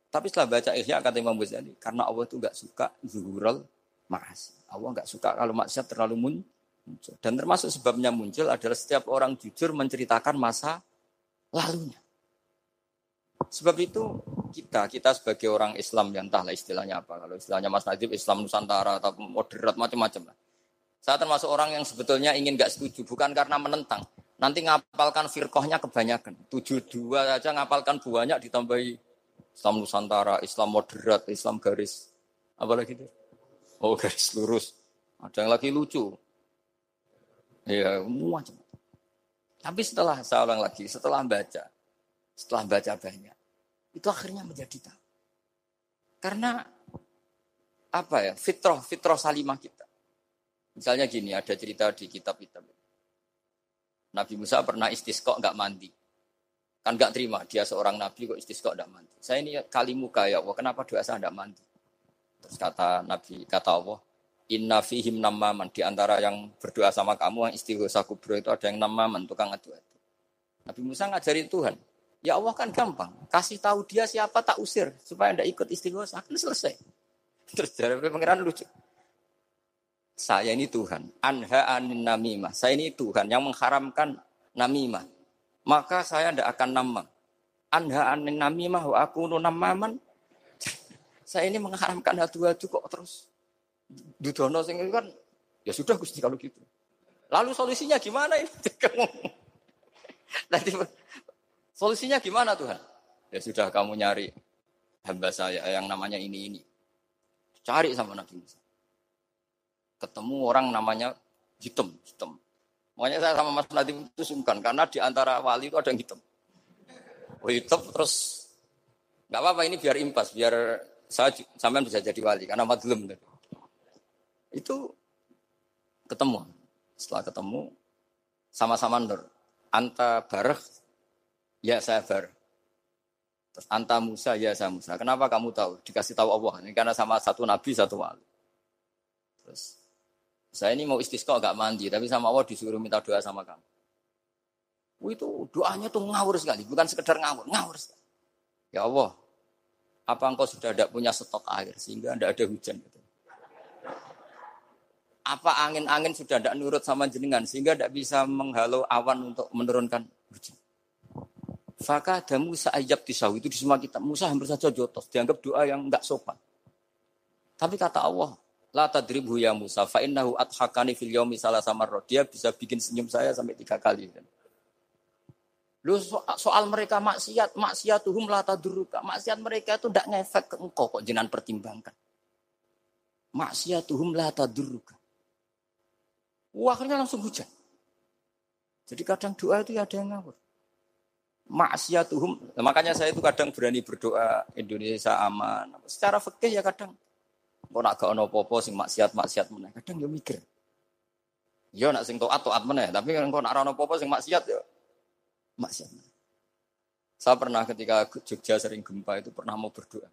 A: Tapi setelah baca Ihya kata Imam Ghazali, karena Allah itu gak suka zuhural ma'as. Allah gak suka kalau maksiat terlalu muncul. Dan termasuk sebabnya muncul adalah setiap orang jujur menceritakan masa lalunya. Sebab itu kita, kita sebagai orang Islam yang entahlah istilahnya apa. Kalau istilahnya Mas Najib Islam Nusantara atau moderat macam-macam lah. Saya termasuk orang yang sebetulnya ingin gak setuju, bukan karena menentang. Nanti ngapalkan firkohnya kebanyakan. Tujuh dua saja ngapalkan banyak ditambahi Islam Nusantara, Islam moderat, Islam garis apa lagi itu? Oh garis lurus. Ada yang lagi lucu. Ya, macam. Tapi setelah saya ulang lagi, setelah baca, setelah baca banyak, itu akhirnya menjadi tahu. Karena apa ya? Fitrah, fitrah salimah kita. Misalnya gini, ada cerita di kitab-kitab. Nabi Musa pernah istisqa nggak mandi. Kan nggak terima, dia seorang nabi kok istisqa nggak mandi. Saya ini kali muka ya Allah, kenapa doa saya nggak mandi? Terus kata Nabi, kata Allah, Inna fihim namaman. Di antara yang berdoa sama kamu, yang istighosa kubro itu ada yang namaman, tukang adu adu. Nabi Musa ngajarin Tuhan. Ya Allah kan gampang. Kasih tahu dia siapa tak usir. Supaya tidak ikut istighosa. Akan selesai. [laughs] Terus dari pengiran lucu. Saya ini Tuhan. Anha anin namimah. Saya ini Tuhan yang mengharamkan namimah. Maka saya tidak akan nama. Anha anin namimah wa aku namaman. [laughs] Saya ini mengharamkan adu-adu kok terus Dudono sing kan ya sudah Gusti kalau gitu. Lalu solusinya gimana ini? [laughs] Nanti solusinya gimana Tuhan? Ya sudah kamu nyari hamba saya yang namanya ini ini. Cari sama Nabi Musa. Ketemu orang namanya hitam, hitam. Makanya saya sama Mas Nadim itu sungkan karena di antara wali itu ada yang hitam. Oh, hitam terus nggak apa-apa ini biar impas, biar saya sampai bisa jadi wali karena madlum. Itu ketemu. Setelah ketemu, sama-sama nur. Anta bareh, ya saya bareh. Terus anta Musa, ya saya Musa. Kenapa kamu tahu? Dikasih tahu Allah. Ini karena sama satu nabi, satu wali. Terus saya ini mau istisqa gak mandi, tapi sama Allah disuruh minta doa sama kamu. Oh, itu doanya tuh ngawur sekali, bukan sekedar ngawur, ngawur sekali. Ya Allah, apa engkau sudah tidak punya stok air sehingga tidak ada hujan? Gitu apa angin-angin sudah tidak nurut sama jenengan sehingga tidak bisa menghalau awan untuk menurunkan hujan. Faka ada Musa ayab tisau itu di semua kitab. Musa hampir saja jotos dianggap doa yang enggak sopan. Tapi kata Allah, la tadribu ya Musa fa innahu adhakani fil yaumi samarra. Dia bisa bikin senyum saya sampai tiga kali. Lu soal mereka maksiat, maksiatuhum la tadruka. Maksiat mereka itu tidak ngefek ke engkau kok jenengan pertimbangkan. Maksiatuhum la tadruka. Akhirnya langsung hujan. Jadi kadang doa itu ya ada yang ngawur. Maksiatuhum. Nah, makanya saya itu kadang berani berdoa Indonesia aman. Secara fikih ya kadang. Kok nak gak ono popo sing maksiat maksiat mana? Kadang ya mikir. Ya nak sing toat toat mana? Tapi kan kok nak ono popo sing maksiat ya maksiat. Saya pernah ketika Jogja sering gempa itu pernah mau berdoa.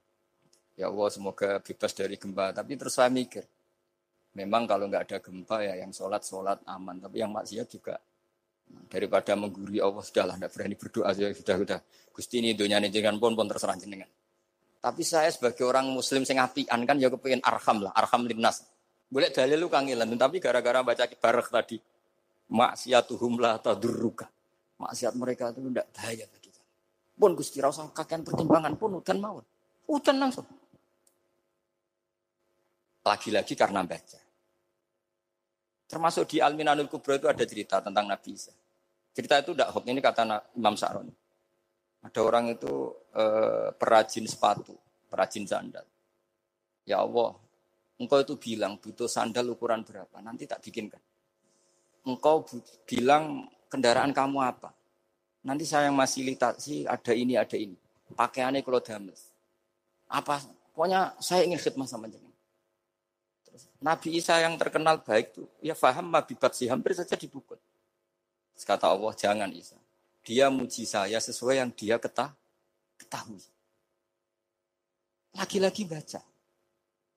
A: Ya Allah semoga bebas dari gempa. Tapi terus saya mikir, Memang kalau nggak ada gempa ya yang sholat sholat aman, tapi yang maksiat juga daripada mengguri Allah sudahlah tidak berani berdoa saja sudah sudah Gusti ini dunia ini jangan pun pun terserah jenengan. Tapi saya sebagai orang Muslim sing apian kan ya kepengen arham lah, arham linnas. Boleh dalil lu kangilan, tapi gara-gara baca kibarek tadi maksiatuhum la tadurruka. Maksiat mereka itu tidak bahaya bagi kita. Pun Gusti rasa kakean pertimbangan pun udan mau. Udan langsung. Lagi-lagi karena baca. Termasuk di Al-Minanul Kubro itu ada cerita tentang Nabi Isa. Cerita itu tidak hoax, ini kata Imam Sa'ron. Ada orang itu eh, perajin sepatu, perajin sandal. Ya Allah, engkau itu bilang butuh sandal ukuran berapa, nanti tak bikinkan. Engkau bilang kendaraan kamu apa, nanti saya yang fasilitasi ada ini, ada ini. Pakaiannya kalau dames. Apa, pokoknya saya ingin khidmah sama. Nabi Isa yang terkenal baik itu ya faham mabibat sih hampir saja dipukul. Kata Allah jangan Isa. Dia muji saya sesuai yang dia ketah, ketahui. Lagi-lagi baca.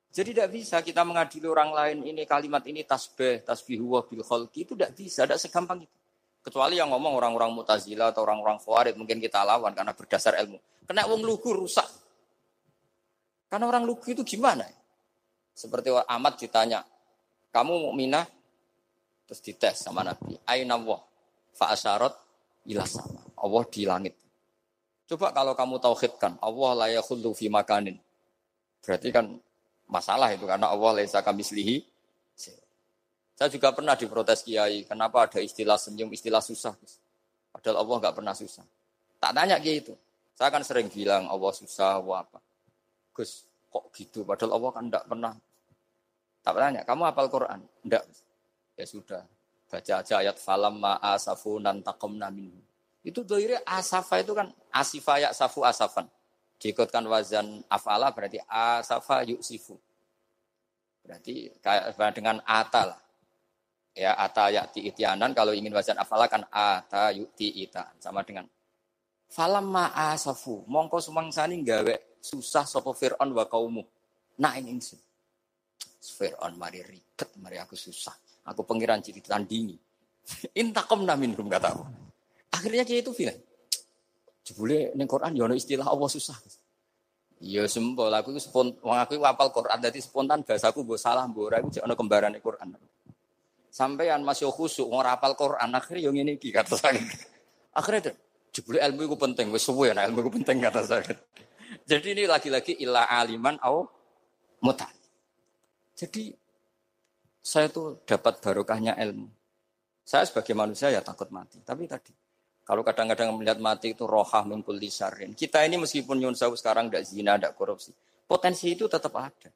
A: Jadi tidak bisa kita mengadili orang lain ini kalimat ini tasbih, tasbih wa bil khalqi itu tidak bisa, tidak segampang itu. Kecuali yang ngomong orang-orang mutazila atau orang-orang khawarij mungkin kita lawan karena berdasar ilmu. Kena wong lugu rusak. Karena orang lugu itu gimana? Seperti amat ditanya, kamu mukminah? Terus dites sama Nabi. Aina Allah. Fa'asyarat ila sama. Allah di langit. Coba kalau kamu tauhidkan, Allah layak khullu fi makanin. Berarti kan masalah itu karena Allah laisa kami selihi. Saya juga pernah diprotes kiai, kenapa ada istilah senyum, istilah susah. Padahal Allah nggak pernah susah. Tak tanya gitu. Saya kan sering bilang Allah susah, Allah apa. Gus, kok gitu? Padahal Allah kan tidak pernah. Tak tanya, kamu hafal Quran? Tidak. Ya sudah, baca aja ayat falam ma'asafu nantakom namin. Itu doire asafa itu kan asifa ya safu asafan. Diikutkan wazan afala berarti asafa yuksifu. Berarti kayak dengan ata lah. Ya, ata yakti itianan kalau ingin wazan afala kan ata yukti ita sama dengan Falam ma'asafu, mongko sumangsani gawe susah sapa Fir'aun wa kaumu. Nah ini. Fir'aun mari ribet, mari aku susah. Aku pengiran jadi tandingi. [laughs] Intakom namin rum kata aku. Akhirnya dia itu bilang, jebule ning Quran yo istilah Allah susah. Iya sempol aku itu spon, wong aku apal Quran dadi spontan bahasaku mbok salah mbok ora iku jek ana kembarane Quran. Sampeyan masih khusuk ora apal Quran akhirnya yo ngene iki kata saya. Akhirnya Jebule ilmu itu penting, wis suwe nah ilmu itu penting kata saya. Jadi ini lagi-lagi ilah aliman au mutan. Jadi saya tuh dapat barokahnya ilmu. Saya sebagai manusia ya takut mati. Tapi tadi kalau kadang-kadang melihat mati itu rohah mengkul disarin. Kita ini meskipun nyun sekarang tidak zina, tidak korupsi. Potensi itu tetap ada.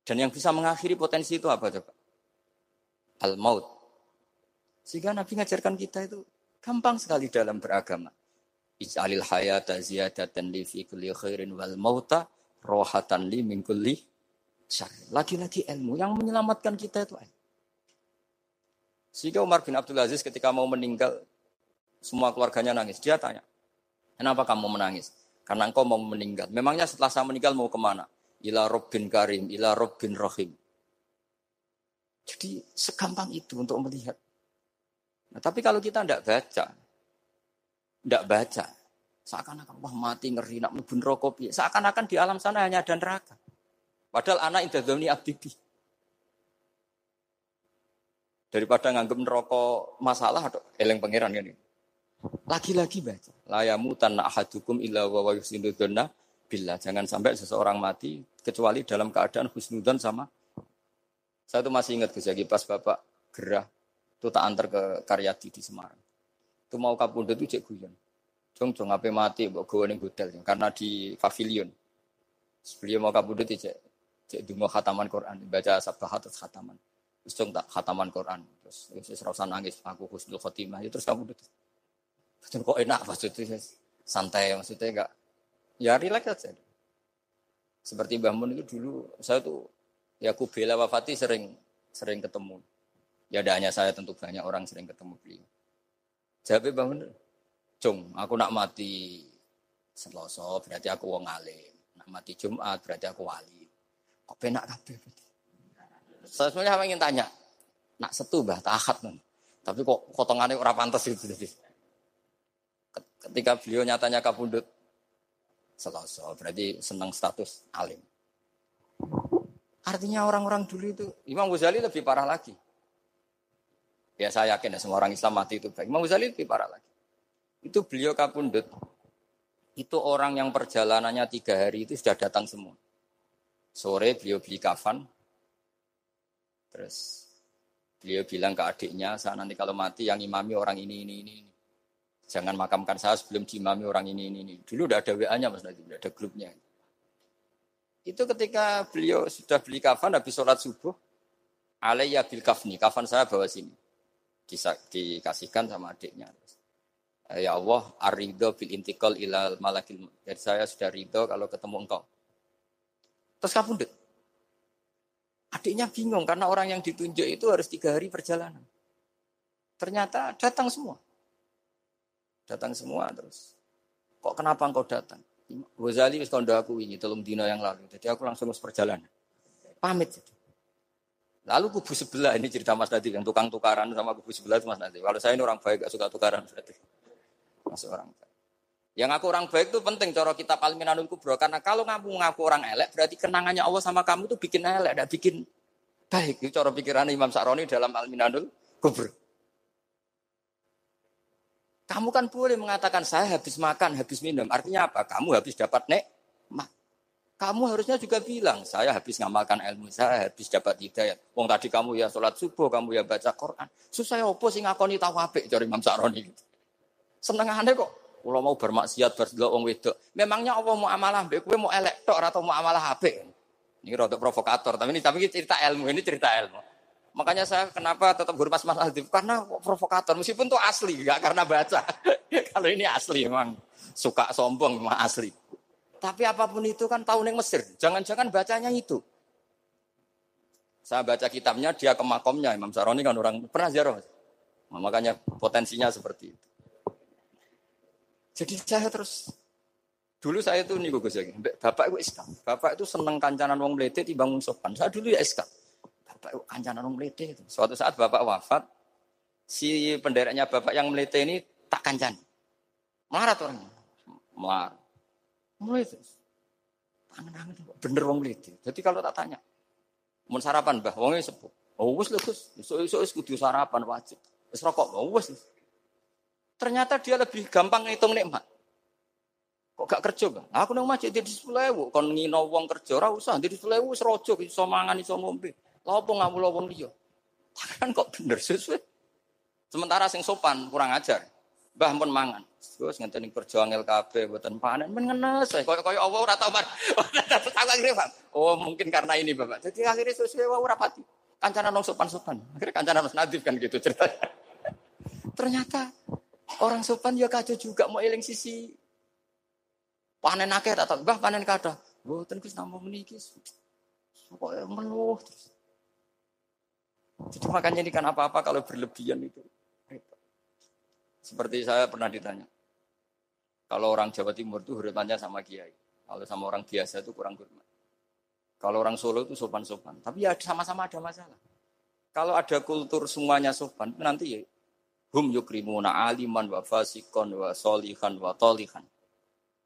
A: Dan yang bisa mengakhiri potensi itu apa coba? Al-maut. Sehingga Nabi ngajarkan kita itu Gampang sekali dalam beragama. Ij'alil hayata ziyadatan li fi kulli khairin wal mauta rohatan li min kulli Lagi-lagi ilmu yang menyelamatkan kita itu Sehingga Umar bin Abdul Aziz ketika mau meninggal, semua keluarganya nangis. Dia tanya, kenapa kamu menangis? Karena engkau mau meninggal. Memangnya setelah saya meninggal mau ke mana? Ila Robbin Karim, ila Robbin Rahim. Jadi segampang itu untuk melihat Nah, tapi kalau kita tidak baca, tidak baca, seakan-akan wah mati ngeri nak mlebu rokok Seakan-akan di alam sana hanya ada neraka. Padahal anak indah doni abdi Daripada nganggep neraka masalah atau eleng pangeran ini. Lagi-lagi baca. Layamu tanah ahadukum illa wa wa bila jangan sampai seseorang mati kecuali dalam keadaan husnudon sama saya tuh masih ingat Gus pas Bapak gerah itu tak antar ke Karyadi di Semarang. Itu mau kapundut itu cek guyon. Jong jong apa mati buat gue nih hotel karena di pavilion. Beliau mau kapundut cek cek dungo khataman Quran baca sabah terus khataman. Terus tak khataman Quran terus terus rasa nangis aku husnul khotimah itu terus kapundut. Terus kok enak maksudnya santai maksudnya enggak ya rileks aja. Seperti Mbah Mun itu dulu saya tuh ya aku bela wafati sering sering ketemu. Ya ada hanya saya tentu banyak orang sering ketemu beliau. Jawabnya bang bener. Cung, aku nak mati Selasa berarti aku wong alim. Nak mati Jumat berarti aku wali. Kok penak kabeh? Saya sebenarnya ingin tanya. Nak setu bah tahat nih. Tapi kok potongannya orang pantas itu. Ketika beliau nyatanya kabundut Selasa berarti senang status alim. Artinya orang-orang dulu itu Imam Ghazali lebih parah lagi. Ya saya yakin ya semua orang Islam mati itu baik. Imam Ghazali lebih parah lagi. Itu beliau kapundut. Itu orang yang perjalanannya tiga hari itu sudah datang semua. Sore beliau beli kafan. Terus beliau bilang ke adiknya, saya nanti kalau mati yang imami orang ini, ini, ini. Jangan makamkan saya sebelum diimami orang ini, ini, ini. Dulu udah ada WA-nya Nabi, udah ada grupnya. Itu ketika beliau sudah beli kafan habis sholat subuh, alaiya bil kafni, kafan saya bawa sini dikasihkan sama adiknya. Ya Allah, arido bil intikal ilal malakil. Jadi saya sudah ridho kalau ketemu engkau. Terus dek. Adiknya bingung karena orang yang ditunjuk itu harus tiga hari perjalanan. Ternyata datang semua. Datang semua terus. Kok kenapa engkau datang? Ghazali wis kondo aku ini telung dino yang lalu. Jadi aku langsung harus perjalanan. Pamit. Jadi. Lalu kubu sebelah ini cerita Mas Nadi yang tukang tukaran sama kubu sebelah itu Mas Nadi. Kalau saya ini orang baik gak suka tukaran berarti masuk orang baik. Yang aku orang baik itu penting cara kita Palminanul Kubro karena kalau ngaku ngaku orang elek berarti kenangannya Allah sama kamu itu bikin elek, tidak bikin baik. Itu cara pikiran Imam Sa'roni dalam Palminanul Kubro. Kamu kan boleh mengatakan saya habis makan, habis minum. Artinya apa? Kamu habis dapat nek kamu harusnya juga bilang, saya habis ngamalkan ilmu, saya habis dapat hidayat. Wong tadi kamu ya sholat subuh, kamu ya baca Quran. Susah ya opo sih ngakoni tawabik dari Imam Sa'roni. Seneng aneh kok Kalau mau bermaksiat berdelok wong wedok. Memangnya Allah mau amalah mbek kowe mau elek tok atau mau amalah HP? Ini rada provokator, tapi ini tapi ini cerita ilmu, ini cerita ilmu. Makanya saya kenapa tetap hormat Mas Aldi karena provokator meskipun itu asli, enggak karena baca. [laughs] Kalau ini asli memang suka sombong memang asli. Tapi apa pun itu kan tahun yang Mesir. Jangan-jangan bacanya itu. Saya baca kitabnya, dia ke makomnya. Imam Saroni kan orang pernah ziarah. Makanya potensinya seperti itu. Jadi saya terus dulu saya tuh nih Gus ya, bapak itu Islam. Bapak itu seneng kancanan wong timbang wong sopan. Saya dulu ya Islam. Bapak itu kancanan wong itu. Suatu saat bapak wafat, si pendereknya bapak yang melete ini tak kancan. Tuh orangnya. Marah. Mulai. Tangan-tangan bener wong melete. Jadi kalau tak tanya, mau sarapan bah, wongnya sepuh. Oh wes lah Gus, iso-iso kudu sarapan wajib. Wes rokok, oh wes. Ternyata dia lebih gampang ngitung nikmat. Kok gak kerja, Bang? Aku nang masjid di Sulewu, kon ngino wong kerja ora usah, di Sulewu wis raja iso mangan iso ngombe. Lha opo ngamul wong liya? Kan kok bener sesuai. Sementara sing sopan kurang ajar. Mbah pun mangan. Terus ngenteni kerja angel kabeh mboten panen men ngenes koyo-koyo Allah ora tau mar. Oh, mungkin karena ini Bapak. Jadi akhirnya sesuai wae ora pati. Kancanan nang sopan-sopan. Akhirnya kancanan Mas Nadif kan gitu ceritanya. Ternyata Orang sopan ya kacau juga mau eling sisi panen akeh tak tahu, bah panen kada. Mboten Gus nampa meniki. Pokoke meluh terus. Jadi makanya ini kan apa-apa kalau berlebihan itu. Seperti saya pernah ditanya. Kalau orang Jawa Timur itu hormatnya sama kiai. Kalau sama orang biasa itu kurang hormat. Kalau orang Solo itu sopan-sopan. Tapi ya sama-sama ada masalah. Kalau ada kultur semuanya sopan, nanti ya hum yukrimuna aliman wa fasikon wa solihan wa tolihan.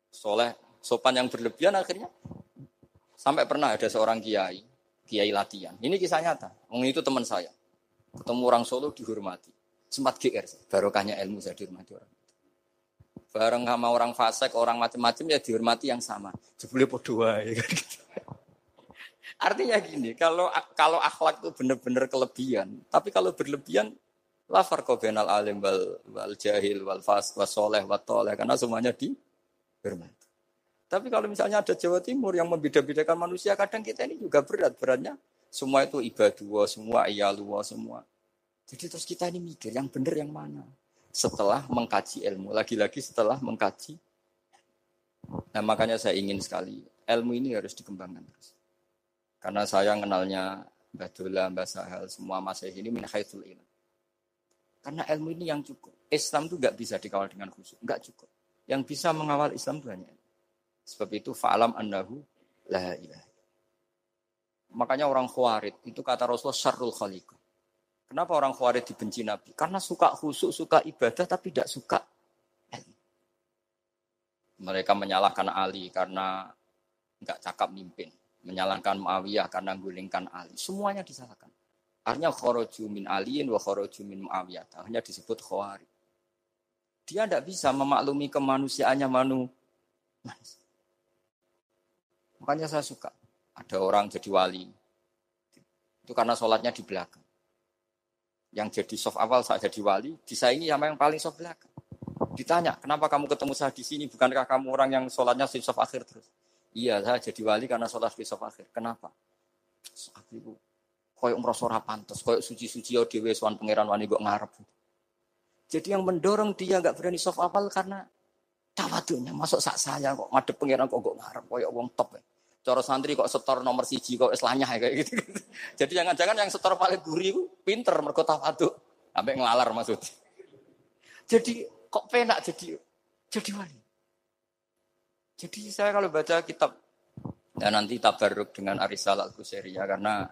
A: Soleh, sopan yang berlebihan akhirnya sampai pernah ada seorang kiai, kiai latihan. Ini kisah nyata. Wong itu teman saya. Ketemu orang Solo dihormati. Sempat GR, barokahnya ilmu saya dihormati orang. Bareng sama orang fasik, orang macam-macam ya dihormati yang sama. Jebule podo ya. [laughs] Artinya gini, kalau kalau akhlak itu benar-benar kelebihan, tapi kalau berlebihan La farqa bainal alim wal, wal jahil wal fas was soleh wa toleh karena semuanya di dihormati. Tapi kalau misalnya ada Jawa Timur yang membeda-bedakan manusia, kadang kita ini juga berat beratnya. Semua itu ibadah, semua iyalua, semua. Jadi terus kita ini mikir yang benar yang mana. Setelah mengkaji ilmu, lagi-lagi setelah mengkaji. Nah makanya saya ingin sekali ilmu ini harus dikembangkan terus. Karena saya kenalnya Mbah Dola, Mbah Sahal, semua masih ini min haitsul ilm. Karena ilmu ini yang cukup. Islam itu nggak bisa dikawal dengan khusyuk, nggak cukup. Yang bisa mengawal Islam itu hanya Sebab itu fa'alam annahu la ilaha. Makanya orang khawarid itu kata Rasulullah syarrul khaliq. Kenapa orang khawarid dibenci Nabi? Karena suka khusyuk, suka ibadah tapi tidak suka ilmu. Mereka menyalahkan Ali karena nggak cakap mimpin, menyalahkan Muawiyah karena gulingkan Ali. Semuanya disalahkan. Artinya kharaju min aliin wa kharaju min muawiyah. Hanya disebut khawari. Dia tidak bisa memaklumi kemanusiaannya manu. Makanya saya suka. Ada orang jadi wali. Itu karena sholatnya di belakang. Yang jadi soft awal saat jadi wali, disaingi sama yang paling soft belakang. Ditanya, kenapa kamu ketemu saya di sini? Bukankah kamu orang yang sholatnya soft akhir terus? Iya, saya jadi wali karena sholat soft akhir. Kenapa? Aku koyok merasa ora pantes, koyok suci-suci ya dhewe sowan pangeran wani kok ngarep. Jadi yang mendorong dia nggak berani soft apal karena tawadunya. Masuk sak saya kok ngadep pangeran kok kok ngarep koyok wong top ya. Cara santri kok setor nomor siji kok islahnya kayak gitu. [laughs] Jadi jangan-jangan yang setor paling gurih pinter mergo tawadu. Sampai ngelalar maksud. Jadi kok penak jadi jadi wali. Jadi saya kalau baca kitab ya nanti tabarruk dengan Arisal Al-Qusairi ya karena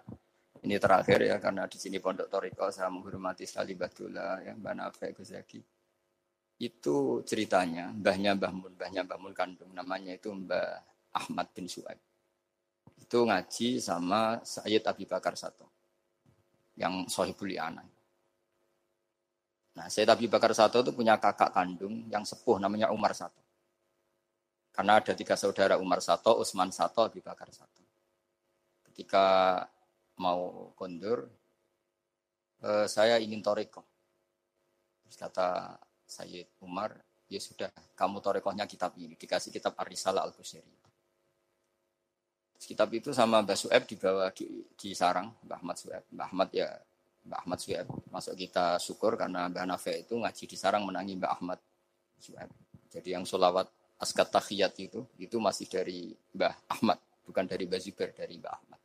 A: ini terakhir ya karena di sini Pondok Toriko saya menghormati sekali Badula ya Mbak Nafe Guzaki. Itu ceritanya mbahnya Mbah Mun, mbahnya Mbah Mun kandung namanya itu Mbah Ahmad bin Suaib. Itu ngaji sama Sayyid Abi Bakar Sato yang sohibul anak. Nah, Sayyid Abi Bakar Sato itu punya kakak kandung yang sepuh namanya Umar Sato. Karena ada tiga saudara Umar Sato, Usman Sato, Abi Bakar Sato. Ketika mau kondur, e, saya ingin toriko. Terus kata Sayyid Umar, Ya sudah, kamu torekohnya kitab ini. Dikasih kitab Arisala Al-Busairi. Kitab itu sama Mbah Sueb dibawa di, di sarang, Mbah Ahmad Sueb. Mbah Ahmad ya, Mbah Ahmad Sueb. Masuk kita syukur karena Mbah Nafe itu ngaji di sarang menangi Mbah Ahmad Sueb. Jadi yang solawat askat tahiyat itu, itu masih dari Mbah Ahmad. Bukan dari Mbah Zubair, dari Mbah Ahmad.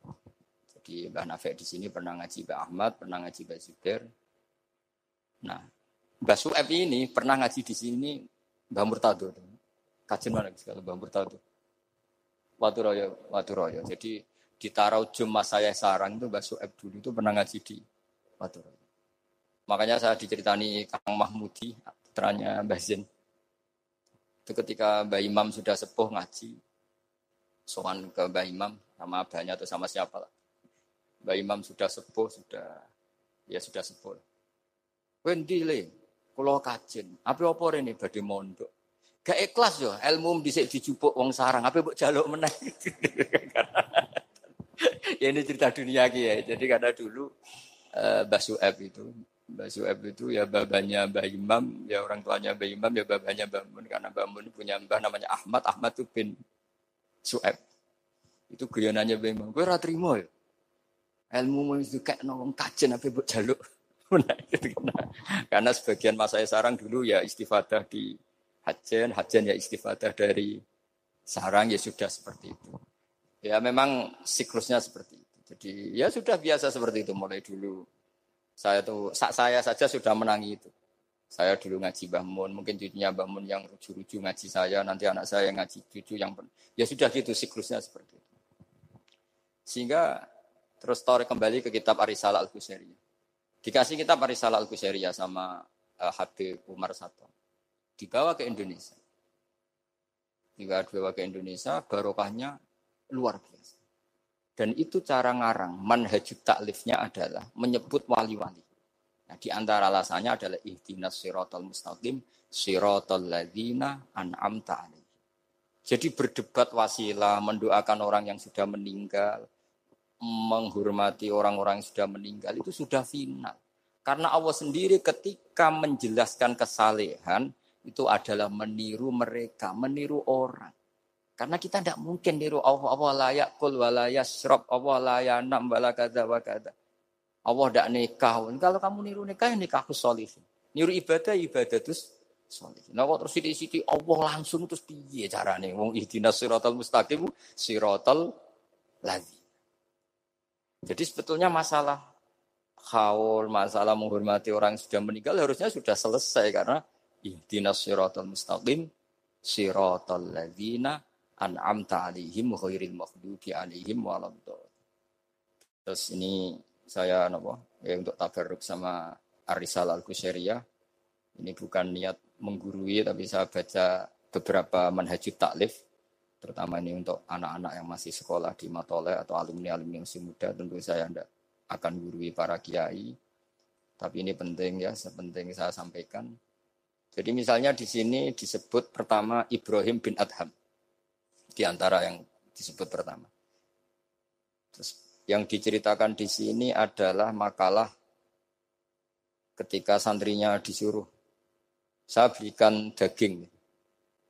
A: Jadi Mbah Nafe di sini pernah ngaji Mbah Ahmad, pernah ngaji Mbah Zubair. Nah, Mbah Sueb ini pernah ngaji di sini Mbah Murtado. Kajian mana sekali Mbah Murtado. Watu Royo, Watu Royo. Jadi di Tarau Jumat saya sarang itu Mbah Sueb dulu itu pernah ngaji di Watu Royo. Makanya saya diceritani Kang Mahmudi, putranya Mbah Zain. Itu ketika Mbah Imam sudah sepuh ngaji, soan ke Mbah Imam sama abahnya atau sama siapa lah. Mbah Imam sudah sepuh, sudah ya sudah sepuh. Wendi le, Kulo kajen. Apa apa ini badhe mondok. Gak ikhlas yo, ilmu dhisik dijupuk wong sarang. Apa mbok jaluk meneh. [laughs] ya ini cerita dunia ki ya. Jadi karena dulu uh, Mbah Sueb itu Mbah Sueb itu ya babanya Mbah Imam, ya orang tuanya Mbah Imam, ya babanya Mbah Mun. Karena Mbah Mun punya mbah namanya Ahmad, Ahmad itu bin Sueb. Itu guyonannya Mbah Imam. Gue ratrimo ya. Ilmu itu kayak nongong kajen apa buat jaluk. [laughs] Karena sebagian masa saya sarang dulu ya istifadah di hajen, hajen ya istifadah dari sarang ya sudah seperti itu. Ya memang siklusnya seperti itu. Jadi ya sudah biasa seperti itu mulai dulu. Saya tuh saya saja sudah menangi itu. Saya dulu ngaji bangun, mungkin cucunya bangun yang ruju-ruju ngaji saya, nanti anak saya ngaji cucu yang ya sudah gitu siklusnya seperti itu. Sehingga terus tarik kembali ke kitab Arisala Al-Busairi. Dikasih kita Risalah Al-Qusairiyah sama uh, Habib Umar Sato. Dibawa ke Indonesia. Dibawa ke Indonesia, barokahnya luar biasa. Dan itu cara ngarang, manhajut taklifnya adalah menyebut wali-wali. Nah, di antara alasannya adalah ihdinas siratal mustaqim, siratal ladzina an'amta. Jadi berdebat wasilah, mendoakan orang yang sudah meninggal, menghormati orang-orang yang sudah meninggal itu sudah final. Karena Allah sendiri ketika menjelaskan kesalehan itu adalah meniru mereka, meniru orang. Karena kita tidak mungkin niru Allah, Allah layak kul walaya srob, Allah layak nam kada wa kada. Allah tidak nikah. Kalau kamu niru nikah, ya nikah solihin. Niru ibadah, ibadah terus solihin. Nah, terus di sini Allah langsung terus piye carane? Wong ihdinas siratal mustaqim, siratal ladzi. Jadi sebetulnya masalah haul, masalah menghormati orang yang sudah meninggal harusnya sudah selesai karena ihdinas siratal mustaqim siratal ladzina an'amta alaihim ghairil maghdubi alaihim waladdallin. Terus ini saya napa ya untuk tabarruk sama Arisal Al-Qusairiyah. Ini bukan niat menggurui tapi saya baca beberapa manhajut taklif terutama ini untuk anak-anak yang masih sekolah di Matole atau alumni-alumni yang masih muda tentu saya tidak akan gurui para kiai. Tapi ini penting ya sepenting saya sampaikan. Jadi misalnya di sini disebut pertama Ibrahim bin Adham di antara yang disebut pertama. Terus yang diceritakan di sini adalah makalah ketika santrinya disuruh saya belikan daging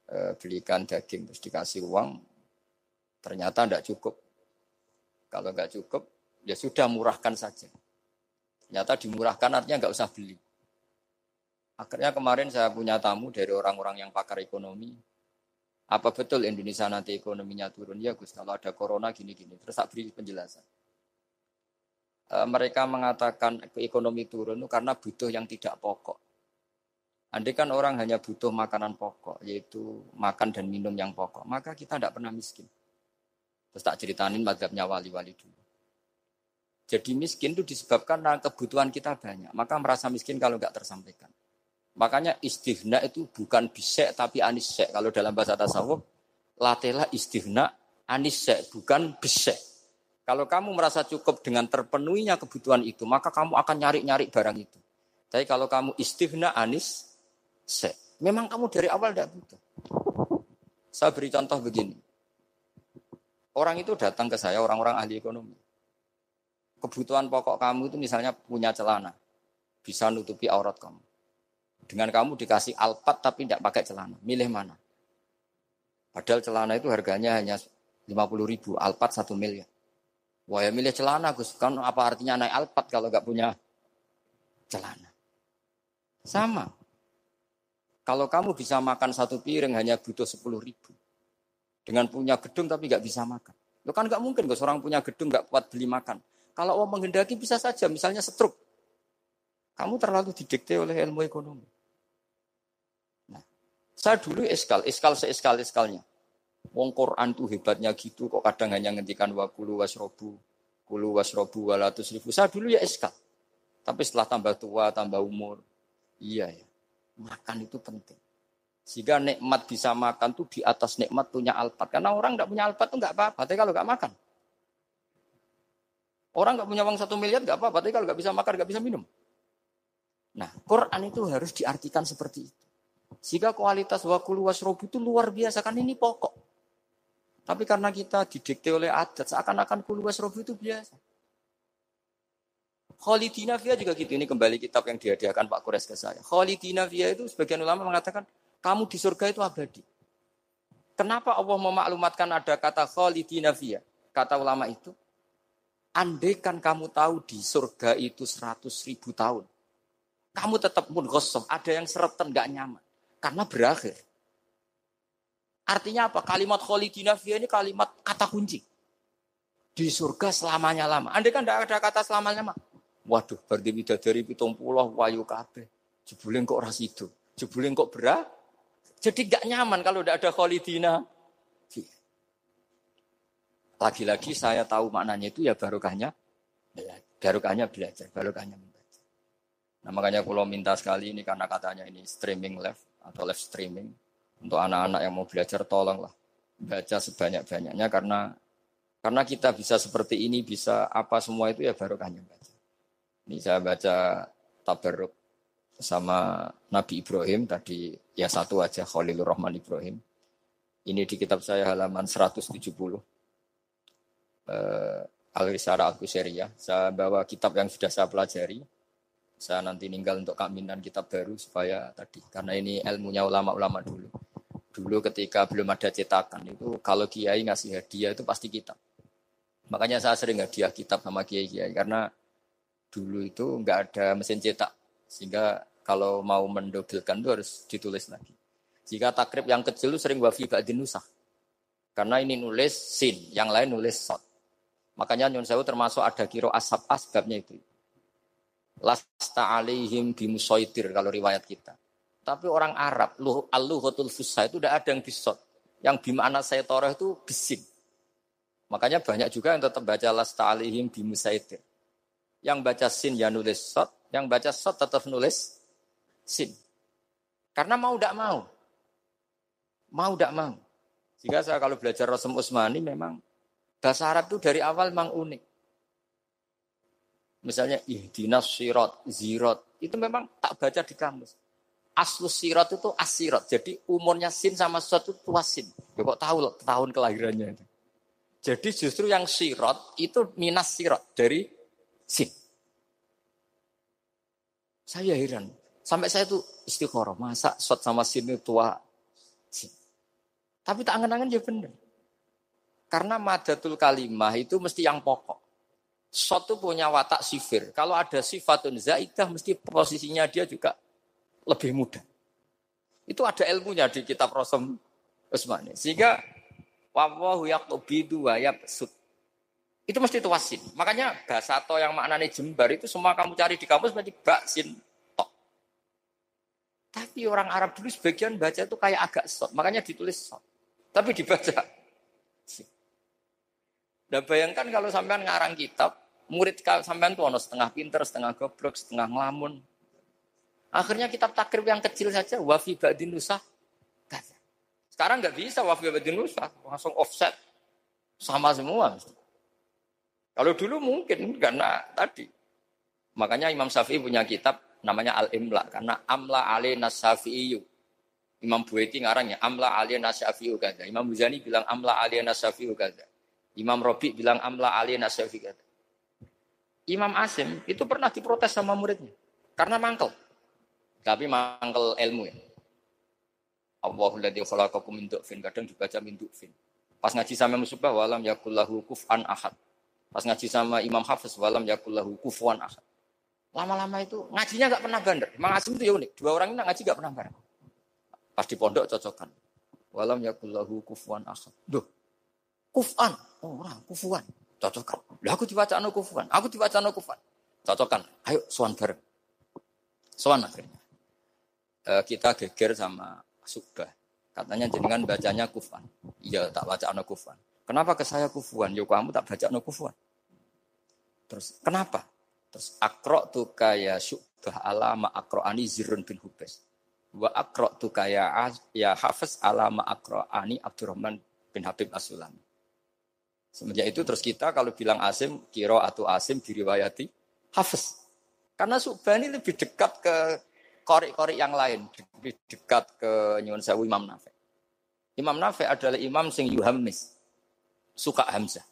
A: Eh, belikan daging terus dikasih uang ternyata tidak cukup. Kalau nggak cukup ya sudah murahkan saja. Ternyata dimurahkan artinya nggak usah beli. Akhirnya kemarin saya punya tamu dari orang-orang yang pakar ekonomi. Apa betul Indonesia nanti ekonominya turun? Ya Gus kalau ada corona gini-gini. Terus saya beri penjelasan. E, mereka mengatakan ekonomi turun karena butuh yang tidak pokok Andai kan orang hanya butuh makanan pokok, yaitu makan dan minum yang pokok, maka kita tidak pernah miskin. Terus tak ceritanin madhabnya wali-wali dulu. Jadi miskin itu disebabkan karena kebutuhan kita banyak. Maka merasa miskin kalau nggak tersampaikan. Makanya istihna itu bukan bisek tapi anisek. Kalau dalam bahasa tasawuf, latela istihna anisek, bukan bisek. Kalau kamu merasa cukup dengan terpenuhinya kebutuhan itu, maka kamu akan nyari-nyari barang itu. Tapi kalau kamu istihna anis, Memang kamu dari awal tidak butuh. Saya beri contoh begini. Orang itu datang ke saya, orang-orang ahli ekonomi. Kebutuhan pokok kamu itu misalnya punya celana. Bisa nutupi aurat kamu. Dengan kamu dikasih alpat tapi tidak pakai celana. Milih mana? Padahal celana itu harganya hanya 50 ribu, alpat satu miliar. Wah ya milih celana Gus, kan apa artinya naik alpat kalau nggak punya celana? Sama. Kalau kamu bisa makan satu piring hanya butuh 10 ribu. Dengan punya gedung tapi nggak bisa makan. Lo kan nggak mungkin Gus, orang punya gedung nggak kuat beli makan. Kalau mau menghendaki bisa saja, misalnya setruk. Kamu terlalu didikte oleh ilmu ekonomi. Nah, saya dulu eskal, eskal seiskal eskalnya. Wong Quran tuh hebatnya gitu, kok kadang hanya ngendikan wakulu wasrobu, kulu wasrobu walatus ribu. Saya dulu ya eskal. Tapi setelah tambah tua, tambah umur, iya ya, makan itu penting. Sehingga nikmat bisa makan tuh di atas nikmat punya alpat. Karena orang nggak punya alpat tuh nggak apa-apa, tapi kalau nggak makan. Orang nggak punya uang satu miliar nggak apa-apa, tapi kalau nggak bisa makan, nggak bisa minum. Nah, Quran itu harus diartikan seperti itu. Sehingga kualitas wakulu wasrobu itu luar biasa, kan ini pokok. Tapi karena kita didikte oleh adat, seakan-akan kulu wasrobu itu biasa. Khalidina Fia juga gitu. Ini kembali kitab yang dihadiahkan Pak Kures ke saya. Khalidina Fia itu sebagian ulama mengatakan, kamu di surga itu abadi. Kenapa Allah memaklumatkan ada kata Khalidina Fia? Kata ulama itu, andaikan kamu tahu di surga itu seratus ribu tahun, kamu tetap pun gosong, ada yang seretan gak nyaman. Karena berakhir. Artinya apa? Kalimat kholidina ini kalimat kata kunci. Di surga selamanya lama. Andai kan tidak ada kata selamanya lama. Waduh, berarti dari pitung pulau wayu kabeh. Jebulin kok ras itu. Jebulin kok berat. Jadi gak nyaman kalau tidak ada kholidina. Lagi-lagi saya tahu maknanya itu ya barokahnya. Barokahnya belajar, barokahnya Nah makanya kalau minta sekali ini karena katanya ini streaming live atau live streaming untuk anak-anak yang mau belajar tolonglah baca sebanyak-banyaknya karena karena kita bisa seperti ini bisa apa semua itu ya barokahnya baca. Ini saya baca tabaruk sama Nabi Ibrahim tadi ya satu aja Khalilur Rahman Ibrahim. Ini di kitab saya halaman 170. Eh, Al-Risara Al-Qusairiyah. Saya bawa kitab yang sudah saya pelajari saya nanti ninggal untuk kaminan kitab baru supaya tadi karena ini ilmunya ulama-ulama dulu. Dulu ketika belum ada cetakan itu kalau kiai ngasih hadiah itu pasti kitab. Makanya saya sering hadiah kitab sama kiai-kiai karena dulu itu nggak ada mesin cetak sehingga kalau mau mendobelkan itu harus ditulis lagi. Jika takrib yang kecil itu sering wafi ba'din nusah. Karena ini nulis sin, yang lain nulis sot. Makanya Nyun Sewu termasuk ada kiro asap asbabnya itu lasta alaihim bimusaitir kalau riwayat kita. Tapi orang Arab, luh al-lughatul fusha itu tidak ada yang bisot. Yang bimana saya torah itu bisin. Makanya banyak juga yang tetap baca lasta alaihim bimusaitir. Yang baca sin ya nulis sot, yang baca sot tetap nulis sin. Karena mau tidak mau. Mau tidak mau. Jika saya kalau belajar Rasul Usmani memang bahasa Arab itu dari awal memang unik. Misalnya ihdinas sirat, zirat. Itu memang tak baca di kamus. Aslus sirat itu asirat. Jadi umurnya sin sama suatu itu sin. Ya kok tahu loh, tahun kelahirannya itu. Jadi justru yang sirat itu minas sirat dari sin. Saya heran. Sampai saya tuh istiqoroh. Masa sot sama sin itu tua sin. Tapi tak angen-angen ya benar. Karena madatul kalimah itu mesti yang pokok. Sot itu punya watak sifir. Kalau ada sifatun zaidah, mesti posisinya dia juga lebih mudah. Itu ada ilmunya di kitab Rasul Usmani. Sehingga wawahu yaktubidu wa sud. Itu mesti tuasin. Makanya bahasa to yang maknanya jembar itu semua kamu cari di kampus berarti baksin tok. Tapi orang Arab dulu sebagian baca itu kayak agak sot. Makanya ditulis sot. Tapi dibaca dan bayangkan kalau sampean ngarang kitab, murid sampean tuh ono setengah pinter, setengah goblok, setengah ngelamun. Akhirnya kitab takrib yang kecil saja, wafi ba'din nusah. Sekarang nggak bisa wafi ba'din nusah, langsung offset. Sama semua. Kalau dulu mungkin karena tadi. Makanya Imam Syafi'i punya kitab namanya Al-Imla. Karena Amla Ali Nasyafi'iyu. Imam Bueti ngarangnya Amla Ali Nasyafi'u kata. Imam Muzani bilang Amla Ali Nasyafi'u kata. Imam Robi bilang amla ali nasyafikat. Imam Asim itu pernah diprotes sama muridnya karena mangkel. Tapi mangkel ilmu ya. Allahul ladzi khalaqakum min kadang dibaca min. Pas ngaji sama musibah walam yakullahu kuf'an ahad. Pas ngaji sama Imam Hafiz walam yakullahu kufuan ahad. Lama-lama itu ngajinya nggak pernah bandar. Memang Asim itu ya unik. Dua orang ini ngaji nggak pernah bareng. Pas di pondok cocokan. Walam yakullahu kufuan ahad. Duh, kufan. Oh, orang kufuan. Cocokan. Lah aku dibaca anu kufuan. Aku dibaca anu kufuan. Cocokan. Ayo suan bareng. Suan akhirnya. E, kita geger sama Subah. Katanya jenengan bacanya kufan. Iya tak baca anu kufan. Kenapa ke saya kufuan? Yo kamu tak baca anu kufan. Terus kenapa? Terus akro tu kaya syubah alama akro ani zirun bin hubes. Wa akro tu kaya ya hafiz alama akro ani Abdurrahman bin Habib Asulami. Semenjak itu terus kita kalau bilang asim, kiro atau asim diriwayati hafiz. Karena subah ini lebih dekat ke korik-korik yang lain, lebih dekat ke Nyuwun Sewu Imam Nafi. Imam Nafi adalah imam sing yuhammis, suka Hamzah.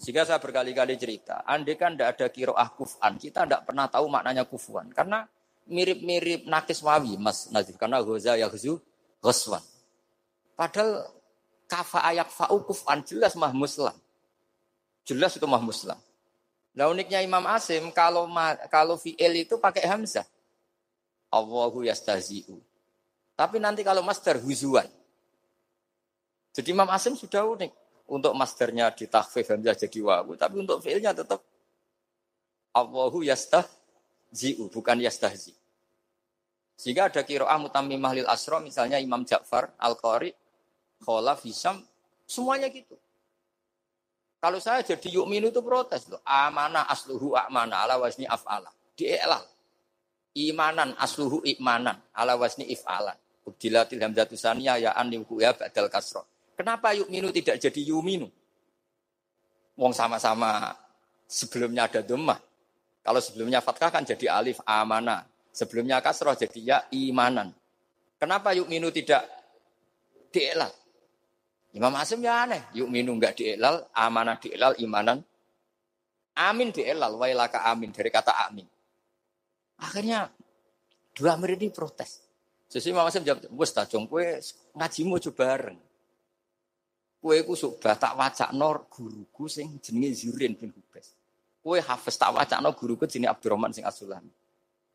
A: Sehingga saya berkali-kali cerita, andai kan tidak ada kiroah kufan, kita tidak pernah tahu maknanya kufuan. Karena mirip-mirip nakis wawi, Mas Nazif. Karena goza yahzu ghoswan. Padahal kafa ayak fa'u kufan jelas mah muslam. Jelas itu mah muslam. Nah uniknya Imam Asim, kalau kalau fi'il itu pakai hamzah. Allahu yastahzi'u. Tapi nanti kalau master huzuan. Jadi Imam Asim sudah unik. Untuk masternya ditakfif hamzah jadi wawu. Tapi untuk fiilnya tetap Allahu yastahzi'u. Bukan yastahzi. Sehingga ada kiro'ah mutamimah lil asro. Misalnya Imam Ja'far, Al-Qari, Kholaf, Hisam. Semuanya gitu. Kalau saya jadi yukminu itu protes loh. Amanah asluhu amana ala wasni af'ala. Di'elal imanan asluhu imanan ala wasni if'alan. Ubdilatil hamzatu saniyah ya ya badal kasro. Kenapa yuk minu tidak jadi yuminu? Wong sama-sama sebelumnya ada dhammah. Kalau sebelumnya fatkah kan jadi alif amana. Sebelumnya kasroh jadi ya imanan. Kenapa yuk minu tidak dielal? Imam Asim ya aneh. Yuk minu enggak dielal, amanah dielal, imanan. Amin dielal, wailaka amin. Dari kata amin. Akhirnya dua murid ini protes. Sesuai Mama Sam jawab, wes tajong kue ngaji mau coba bareng. Kue ku subah tak wacak nor guruku sing jenenge Zurin bin Hubes. Kue hafiz tak wacak nor guruku jenenge Abdurrahman sing asulan.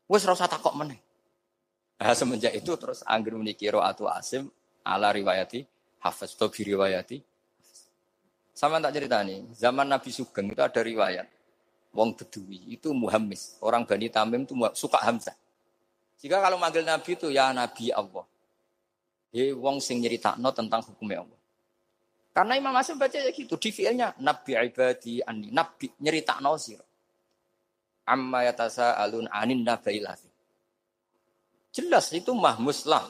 A: Wes rasa takok meneh. Nah, semenjak itu terus anggur menikiro atau asim ala riwayati hafiz atau riwayati. Sama tak cerita nih, zaman Nabi Sugeng itu ada riwayat wong Bedui itu Muhammis. Orang Bani Tamim itu suka Hamzah. Jika kalau manggil Nabi itu ya Nabi Allah. He wong sing nyeritakno tentang hukumnya Allah. Karena Imam Asim baca ya gitu, di fiilnya Nabi ibadi ani, Nabi nyeritakno sir. Amma yatasa alun anin nabailafi. Jelas itu mah muslam.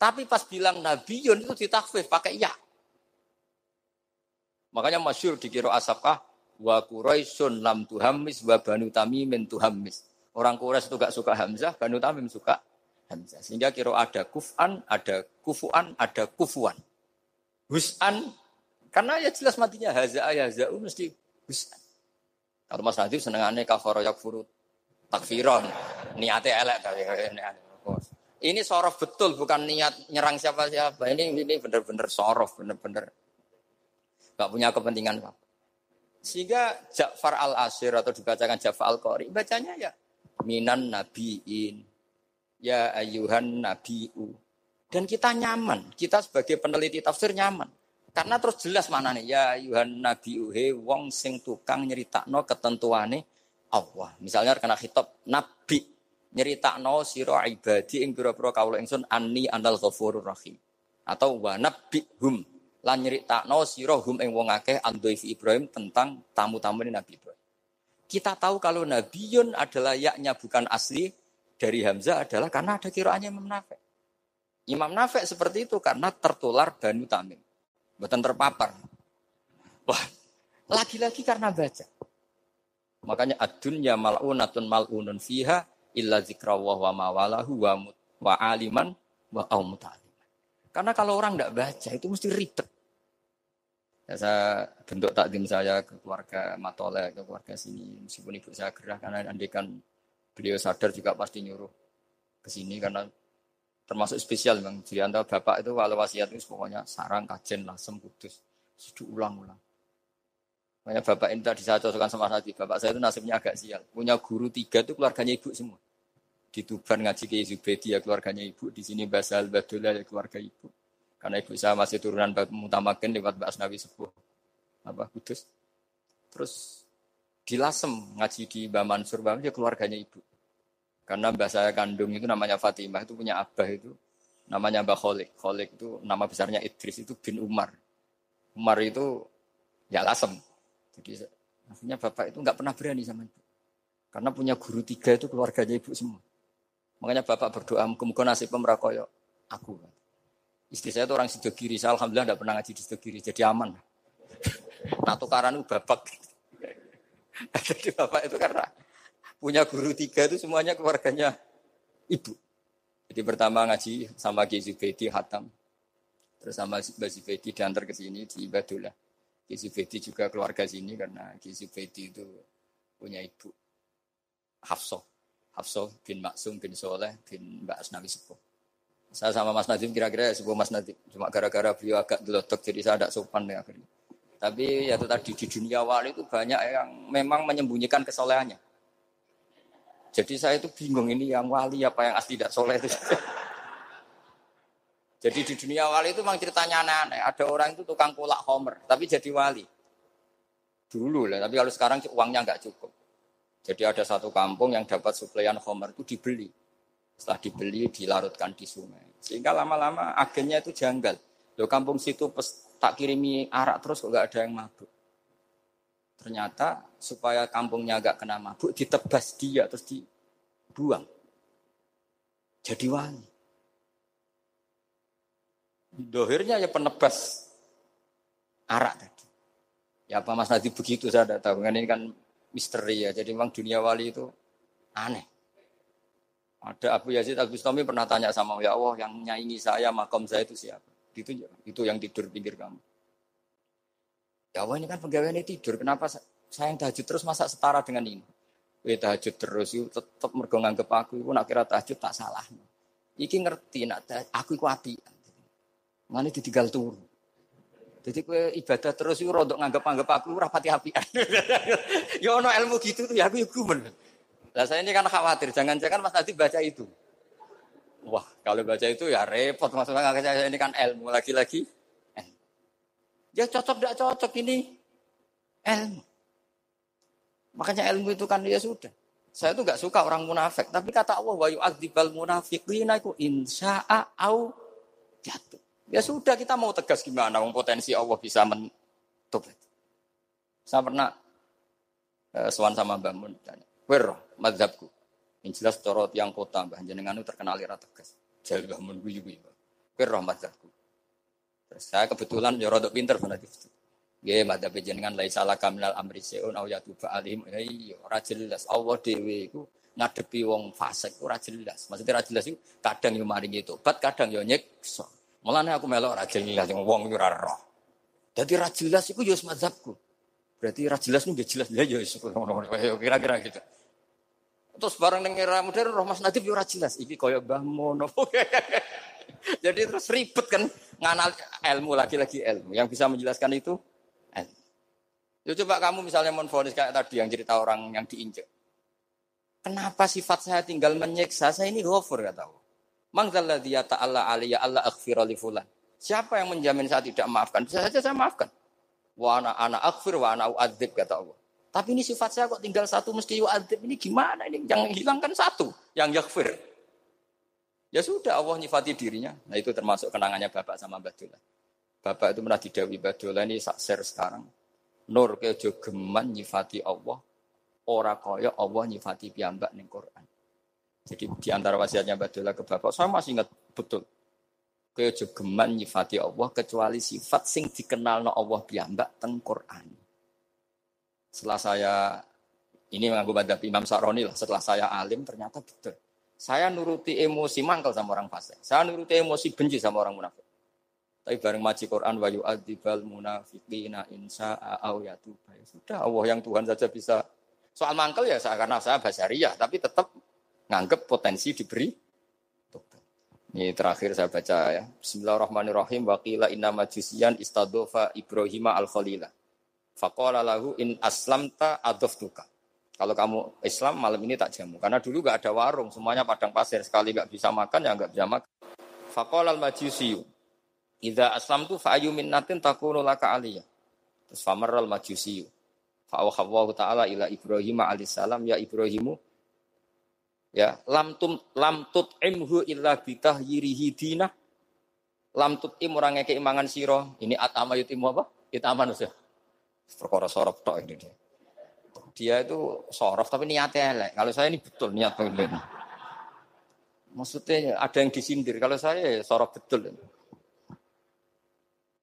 A: Tapi pas bilang Nabiun itu ditakfif pakai ya. Makanya masyur dikira asapkah wa Quraisyun lam tuhammis wa Banu Tamimin tuhammis. Orang Quraisy itu gak suka Hamzah, Banu Tamim suka Hamzah. Sehingga kira ada kufan, ada kufuan, ada kufuan. Hus'an, karena ya jelas matinya haza haza'u mesti hus'an. Kalau Mas Nadif senengannya kafara yakfuru takfiron. Niatnya elek ini sorof betul, bukan niat nyerang siapa-siapa. Ini ini benar-benar sorof, benar-benar gak punya kepentingan apa. Sehingga Ja'far al-Asir atau dibacakan Ja'far al-Qari, bacanya ya minan nabiin, ya ayuhan nabiu. Dan kita nyaman, kita sebagai peneliti tafsir nyaman. Karena terus jelas mana nih, ya ayuhan nabiu, he wong sing tukang nyeritakno ketentuane Allah. Misalnya kena khitab nabi, nyeritakno sira ibadi ing pira-pira kawula ingsun anni anal ghafurur rahim. Atau wa hum lan nyeritakno sira hum ing wong akeh andhoifi Ibrahim tentang tamu-tamu Nabi Ibrahim. Kita tahu kalau Nabiun adalah yaknya bukan asli dari Hamzah adalah karena ada kiraannya Imam Nafek. Imam Nafek seperti itu karena tertular Banu Tamim. Bukan terpapar. Wah, lagi-lagi karena baca. Makanya adunya mal'unatun mal'unun fiha illa zikrawah wa mawalahu wa, wa aliman wa kaum karena kalau orang tidak baca itu mesti ribet. Ya, saya bentuk takdim saya ke keluarga Matole, ke keluarga sini. Meskipun ibu saya gerah karena andikan beliau sadar juga pasti nyuruh ke sini karena termasuk spesial memang di antara bapak itu kalau wasiat itu pokoknya sarang kajen lasem kudus diulang-ulang Makanya bapak ini tadi saya cocokkan sama Nabi. Bapak saya itu nasibnya agak sial. Punya guru tiga itu keluarganya ibu semua. Di Tuban ngaji ke Zubedi ya keluarganya ibu. Di sini Basal Badullah ya keluarga ibu. Karena ibu saya masih turunan Mutamakin lewat Mbak Asnawi Sepuh. Apa, Kudus. Terus di Lasem ngaji di Mbak Mansur. Mbak ya keluarganya ibu. Karena mbak saya kandung itu namanya Fatimah. Itu punya abah itu. Namanya Mbak Kholik. Kholik itu nama besarnya Idris itu bin Umar. Umar itu ya Lasem jadi akhirnya bapak itu nggak pernah berani sama ibu. Karena punya guru tiga itu keluarganya ibu semua. Makanya bapak berdoa, muka-muka nasib pemerakoyok aku. Istri saya itu orang sido kiri, saya alhamdulillah tidak pernah ngaji di sido jadi aman. [laughs] Nah tukaran itu bapak. [laughs] jadi bapak itu karena punya guru tiga itu semuanya keluarganya ibu. Jadi pertama ngaji sama Ki Zubaidi Hatam. Terus sama Mbak Zubaidi diantar ke sini di Ibadullah. Ki juga keluarga sini karena Ki Zubaidi itu punya ibu Hafsah. Hafsah bin Maksum bin Soleh bin Mbak Asnawi Sepuh. Saya sama Mas Nadim kira-kira ya sebuah Mas Nadim. Cuma gara-gara beliau agak delotok jadi saya tidak sopan ya akhirnya. Tapi ya itu tadi di dunia wali itu banyak yang memang menyembunyikan kesolehannya. Jadi saya itu bingung ini yang wali apa yang asli tidak soleh. [laughs] Jadi di dunia wali itu memang ceritanya aneh-aneh. Ada orang itu tukang kolak homer, tapi jadi wali. Dulu lah, tapi kalau sekarang uangnya nggak cukup. Jadi ada satu kampung yang dapat suplaian homer itu dibeli. Setelah dibeli, dilarutkan di sungai. Sehingga lama-lama agennya itu janggal. Loh kampung situ pes, tak kirimi arak terus kok nggak ada yang mabuk. Ternyata supaya kampungnya nggak kena mabuk, ditebas dia terus dibuang. Jadi wali. Dohirnya ya penebas arak tadi. Ya apa Mas Nadi begitu saya tidak tahu. Kan ini kan misteri ya. Jadi memang dunia wali itu aneh. Ada Abu Yazid Al Bustami pernah tanya sama ya Allah yang nyanyi saya makom saya itu siapa? Itu itu yang tidur pinggir kamu. Ya Allah ini kan pegawai ini tidur. Kenapa saya yang tahajud terus masa setara dengan ini? Ya tahajud terus itu tetap mergo nganggep aku itu nak kira tahajud tak salah. Iki ngerti nak aku iku apian. Mana ditinggal turu. Jadi kue ibadah terus itu rodok nganggap-anggap aku rapati apian. [laughs] ya ono ilmu gitu tuh ya aku gumen. Lah saya ini kan khawatir jangan-jangan Mas Nadib baca itu. Wah, kalau baca itu ya repot maksudnya saya ini kan ilmu lagi-lagi. Ya cocok tidak cocok ini ilmu. Makanya ilmu itu kan ya sudah. Saya itu nggak suka orang munafik, tapi kata Allah wa yu'adzibal munafiqina iku insya'a au jatuh. Ya sudah kita mau tegas gimana wong potensi Allah bisa menutup. Saya pernah eh, suan sama Mbak Mun tanya, "Wer madzhabku?" Yang jelas corot yang kota Mbah jenengan itu terkenal ira tegas. Jadi Mbah Mun guyu guyu. "Wer madzhabku?" Saya kebetulan ya rada pinter fanatik. Nggih, madzhab jenengan lai salah kamilal amri seun au yatuba alim. Ya iya, ora jelas Allah dhewe iku ngadepi wong fasik ora jelas. Maksudnya ora jelas itu kadang yo maringi tobat, kadang yo nyiksa. Mulane aku melok ra jelas wong iku ora roh. Dadi ra jelas iku ya mazhabku. Berarti ra jelas nggih jelas ya ya kira-kira gitu. Terus bareng ning era modern roh Mas Nadib ora jelas iki kaya Mbah Mono. [laughs] Jadi terus ribet kan nganal ilmu lagi-lagi ilmu. Yang bisa menjelaskan itu ilmu. Ya coba kamu misalnya menfonis kayak tadi yang cerita orang yang diinjek. Kenapa sifat saya tinggal menyiksa? Saya ini ghafur kata Allah. Mangzalladzi ta'ala aliyya Allah aghfira li fulan. Siapa yang menjamin saya tidak maafkan? Bisa saja saya maafkan. Wa ana ana aghfir wa ana uadzib kata Allah. Tapi ini sifat saya kok tinggal satu mesti uadzib. Ini gimana ini? Yang hilangkan satu, yang yaghfir. Ya sudah Allah nyifati dirinya. Nah itu termasuk kenangannya Bapak sama Badullah. Bapak itu pernah didawi Badullah ini sakser sekarang. Nur kejo geman nyifati Allah. Ora kaya Allah nyifati piyambak ning Quran. Jadi di antara wasiatnya Badullah ke Bapak, saya masih ingat betul. Kaya geman nyifati Allah kecuali sifat sing dikenal no Allah piyambak teng Quran. Setelah saya ini mengaku madhab Imam Saroni lah. Setelah saya alim ternyata betul. Saya nuruti emosi mangkal sama orang fasik. Saya nuruti emosi benci sama orang munafik. Tapi bareng maji Quran wa yu'adzibal munafiqina insya au yatuba. Ya sudah Allah yang Tuhan saja bisa. Soal mangkel ya saya karena saya basaria tapi tetap nganggep potensi diberi Ini terakhir saya baca ya. Bismillahirrahmanirrahim. Waqila inna majusiyan istadofa Ibrahim al-Khalila. Faqala lahu in aslamta adoftuka. Kalau kamu Islam malam ini tak jamu. Karena dulu gak ada warung. Semuanya padang pasir. Sekali gak bisa makan ya gak bisa makan. Faqala al-majusiyu. Idza aslam tu fa'ayu minnatin takunu laka aliyah. Terus famarral majusiyu. Fa'awahawwahu ta'ala ila Ibrahim alaihissalam. Ya Ibrahimu Ya, lam tum lam tut imhu illa bitahyirihi dina. Lam tut im orang ngeke imangan siro. Ini atama yutimu apa? Itaman ya. Perkara sorof tok ini dia. Dia itu sorof tapi niatnya elek. Kalau saya ini betul niat begini. Maksudnya ada yang disindir. Kalau saya ya sorof betul.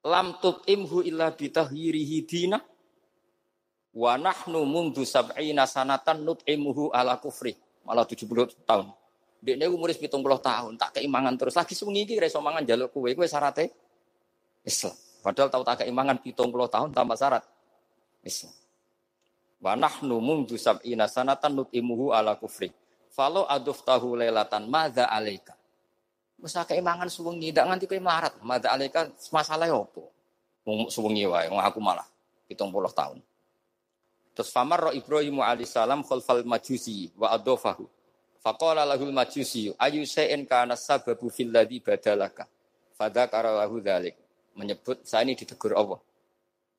A: Lam tut imhu illa bitahyirihi dina. Wa nahnu mundu sab'ina sanatan nut'imuhu ala kufri malah 70 tahun. Ini umur 70 tahun, tak keimangan terus. Lagi sungi iki reso mangan jaluk kue, kue syaratnya Islam. Padahal tahu tak keimangan 70 tahun tanpa syarat Islam. Wa nahnu mundu sab'ina sanatan nutimuhu ala kufri. Falo aduf tahu lelatan madza alaika. Masa keimangan suwengi ndak nganti kowe melarat. Madza alaika masalah opo? Wong suwengi wae, aku malah 70 tahun. Terus famar Ibrahim alaihissalam khalfal majusi wa adofahu. Faqala lahul majusi ayu sayin kana sababu fil ladzi badalaka. Fadzakara lahu dzalik. Menyebut saya ini ditegur Allah.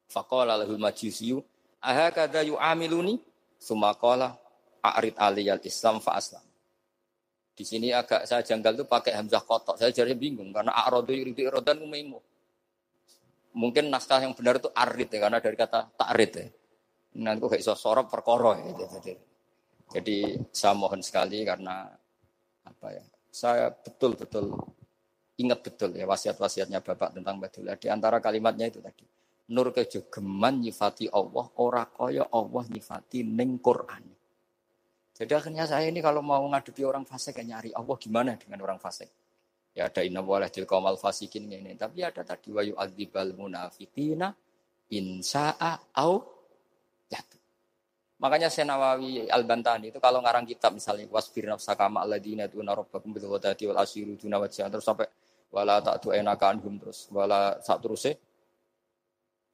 A: Faqala lahul majusi aha kada yu'amiluni summa qala a'rid aliyal islam fa aslam. Di sini agak saya janggal tuh pakai hamzah kotok. Saya jadi bingung karena a'radu yuridu iradan umaimu. Mungkin naskah yang benar itu arid ya karena dari kata ta'rid ya. Nanti kok gak iso sorot perkara gitu. Jadi, jadi saya mohon sekali karena apa ya? Saya betul-betul ingat betul ya wasiat-wasiatnya Bapak tentang Badullah. Di antara kalimatnya itu tadi. Nur kejogeman nyifati Allah, ora kaya Allah nyifati ning Quran. Jadi akhirnya saya ini kalau mau ngadepi orang fasik ya nyari Allah gimana dengan orang fasik. Ya ada inna waleh tilkomal fasikin ini. Tapi ada tadi wayu adzibal munafiqina insa'a au jatuh. Makanya Senawawi Al-Bantani itu kalau ngarang kitab misalnya wasfir nafsa kama alladzina tuna rabbakum bil ghadati wal asyiru duna wajah terus sampai wala ta'tu enaka anhum terus wala saat terusnya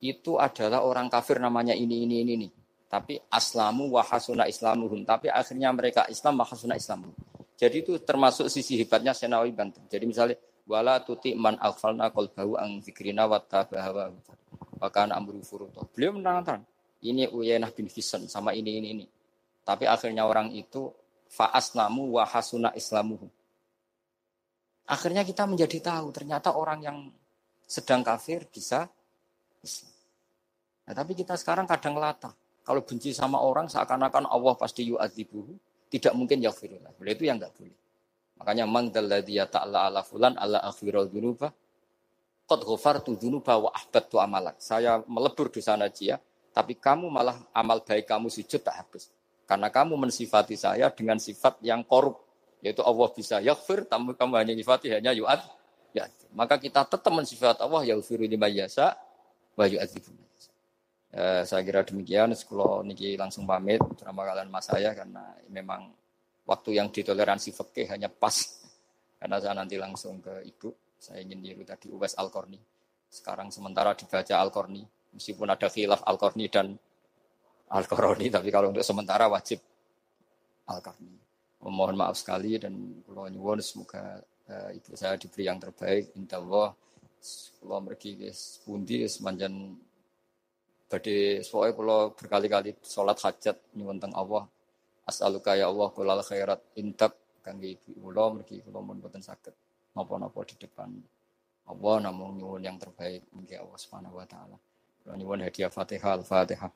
A: itu adalah orang kafir namanya ini ini ini ini tapi aslamu wahasuna islamuhum tapi akhirnya mereka Islam wahasuna islamuhum jadi itu termasuk sisi hebatnya Senawawi Banten jadi misalnya wala tuti man aghfalna qalbahu ang zikrina wa tabaha wa kana amru furuto beliau menerangkan ini Uyainah bin Hisan sama ini ini ini. Tapi akhirnya orang itu namu wahasuna islamuhu. Akhirnya kita menjadi tahu ternyata orang yang sedang kafir bisa Islam. Nah, tapi kita sekarang kadang lata. Kalau benci sama orang seakan-akan Allah pasti yu'adzibuhu. Tidak mungkin yaghfirullah. Boleh itu yang enggak boleh. Makanya man dalladhi ta'ala ala fulan ala akhirul dunuba. Qad ghafartu dunuba wa ahbadtu amalak. Saya melebur dosa najiyah tapi kamu malah amal baik kamu sujud tak habis. Karena kamu mensifati saya dengan sifat yang korup. Yaitu Allah bisa yaghfir, tapi kamu hanya sifati hanya yu'ad. Ya. Maka kita tetap mensifat Allah yaghfiru lima yasa wa yu'adzibu eh, saya kira demikian. Sekolah niki langsung pamit bersama kalian mas saya karena memang waktu yang ditoleransi fakih hanya pas. [laughs] Karena saya nanti langsung ke ibu. Saya ingin niru tadi Uwais Al-Qarni. Sekarang sementara dibaca Al-Qarni Meskipun ada khilaf Al-Qarni dan Al-Qarni, tapi kalau untuk sementara wajib Al-Qarni. Mohon maaf sekali dan kalau nyuwun semoga uh, ibu saya diberi yang terbaik. Insya Allah, kalau pergi ke pundi semanjan badhe soalnya kalau berkali-kali sholat hajat nyuwun teng Allah. As'aluka ya Allah kulal khairat intak kangge ibu kula mergi kula mun boten saged napa-napa di depan Allah namun nyuwun yang terbaik mugi Allah Subhanahu wa taala. Nyuwun hadiah Fatihah Al-Fatihah.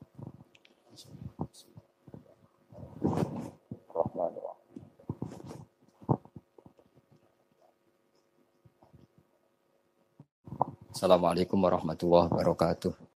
A: Assalamualaikum warahmatullahi wabarakatuh.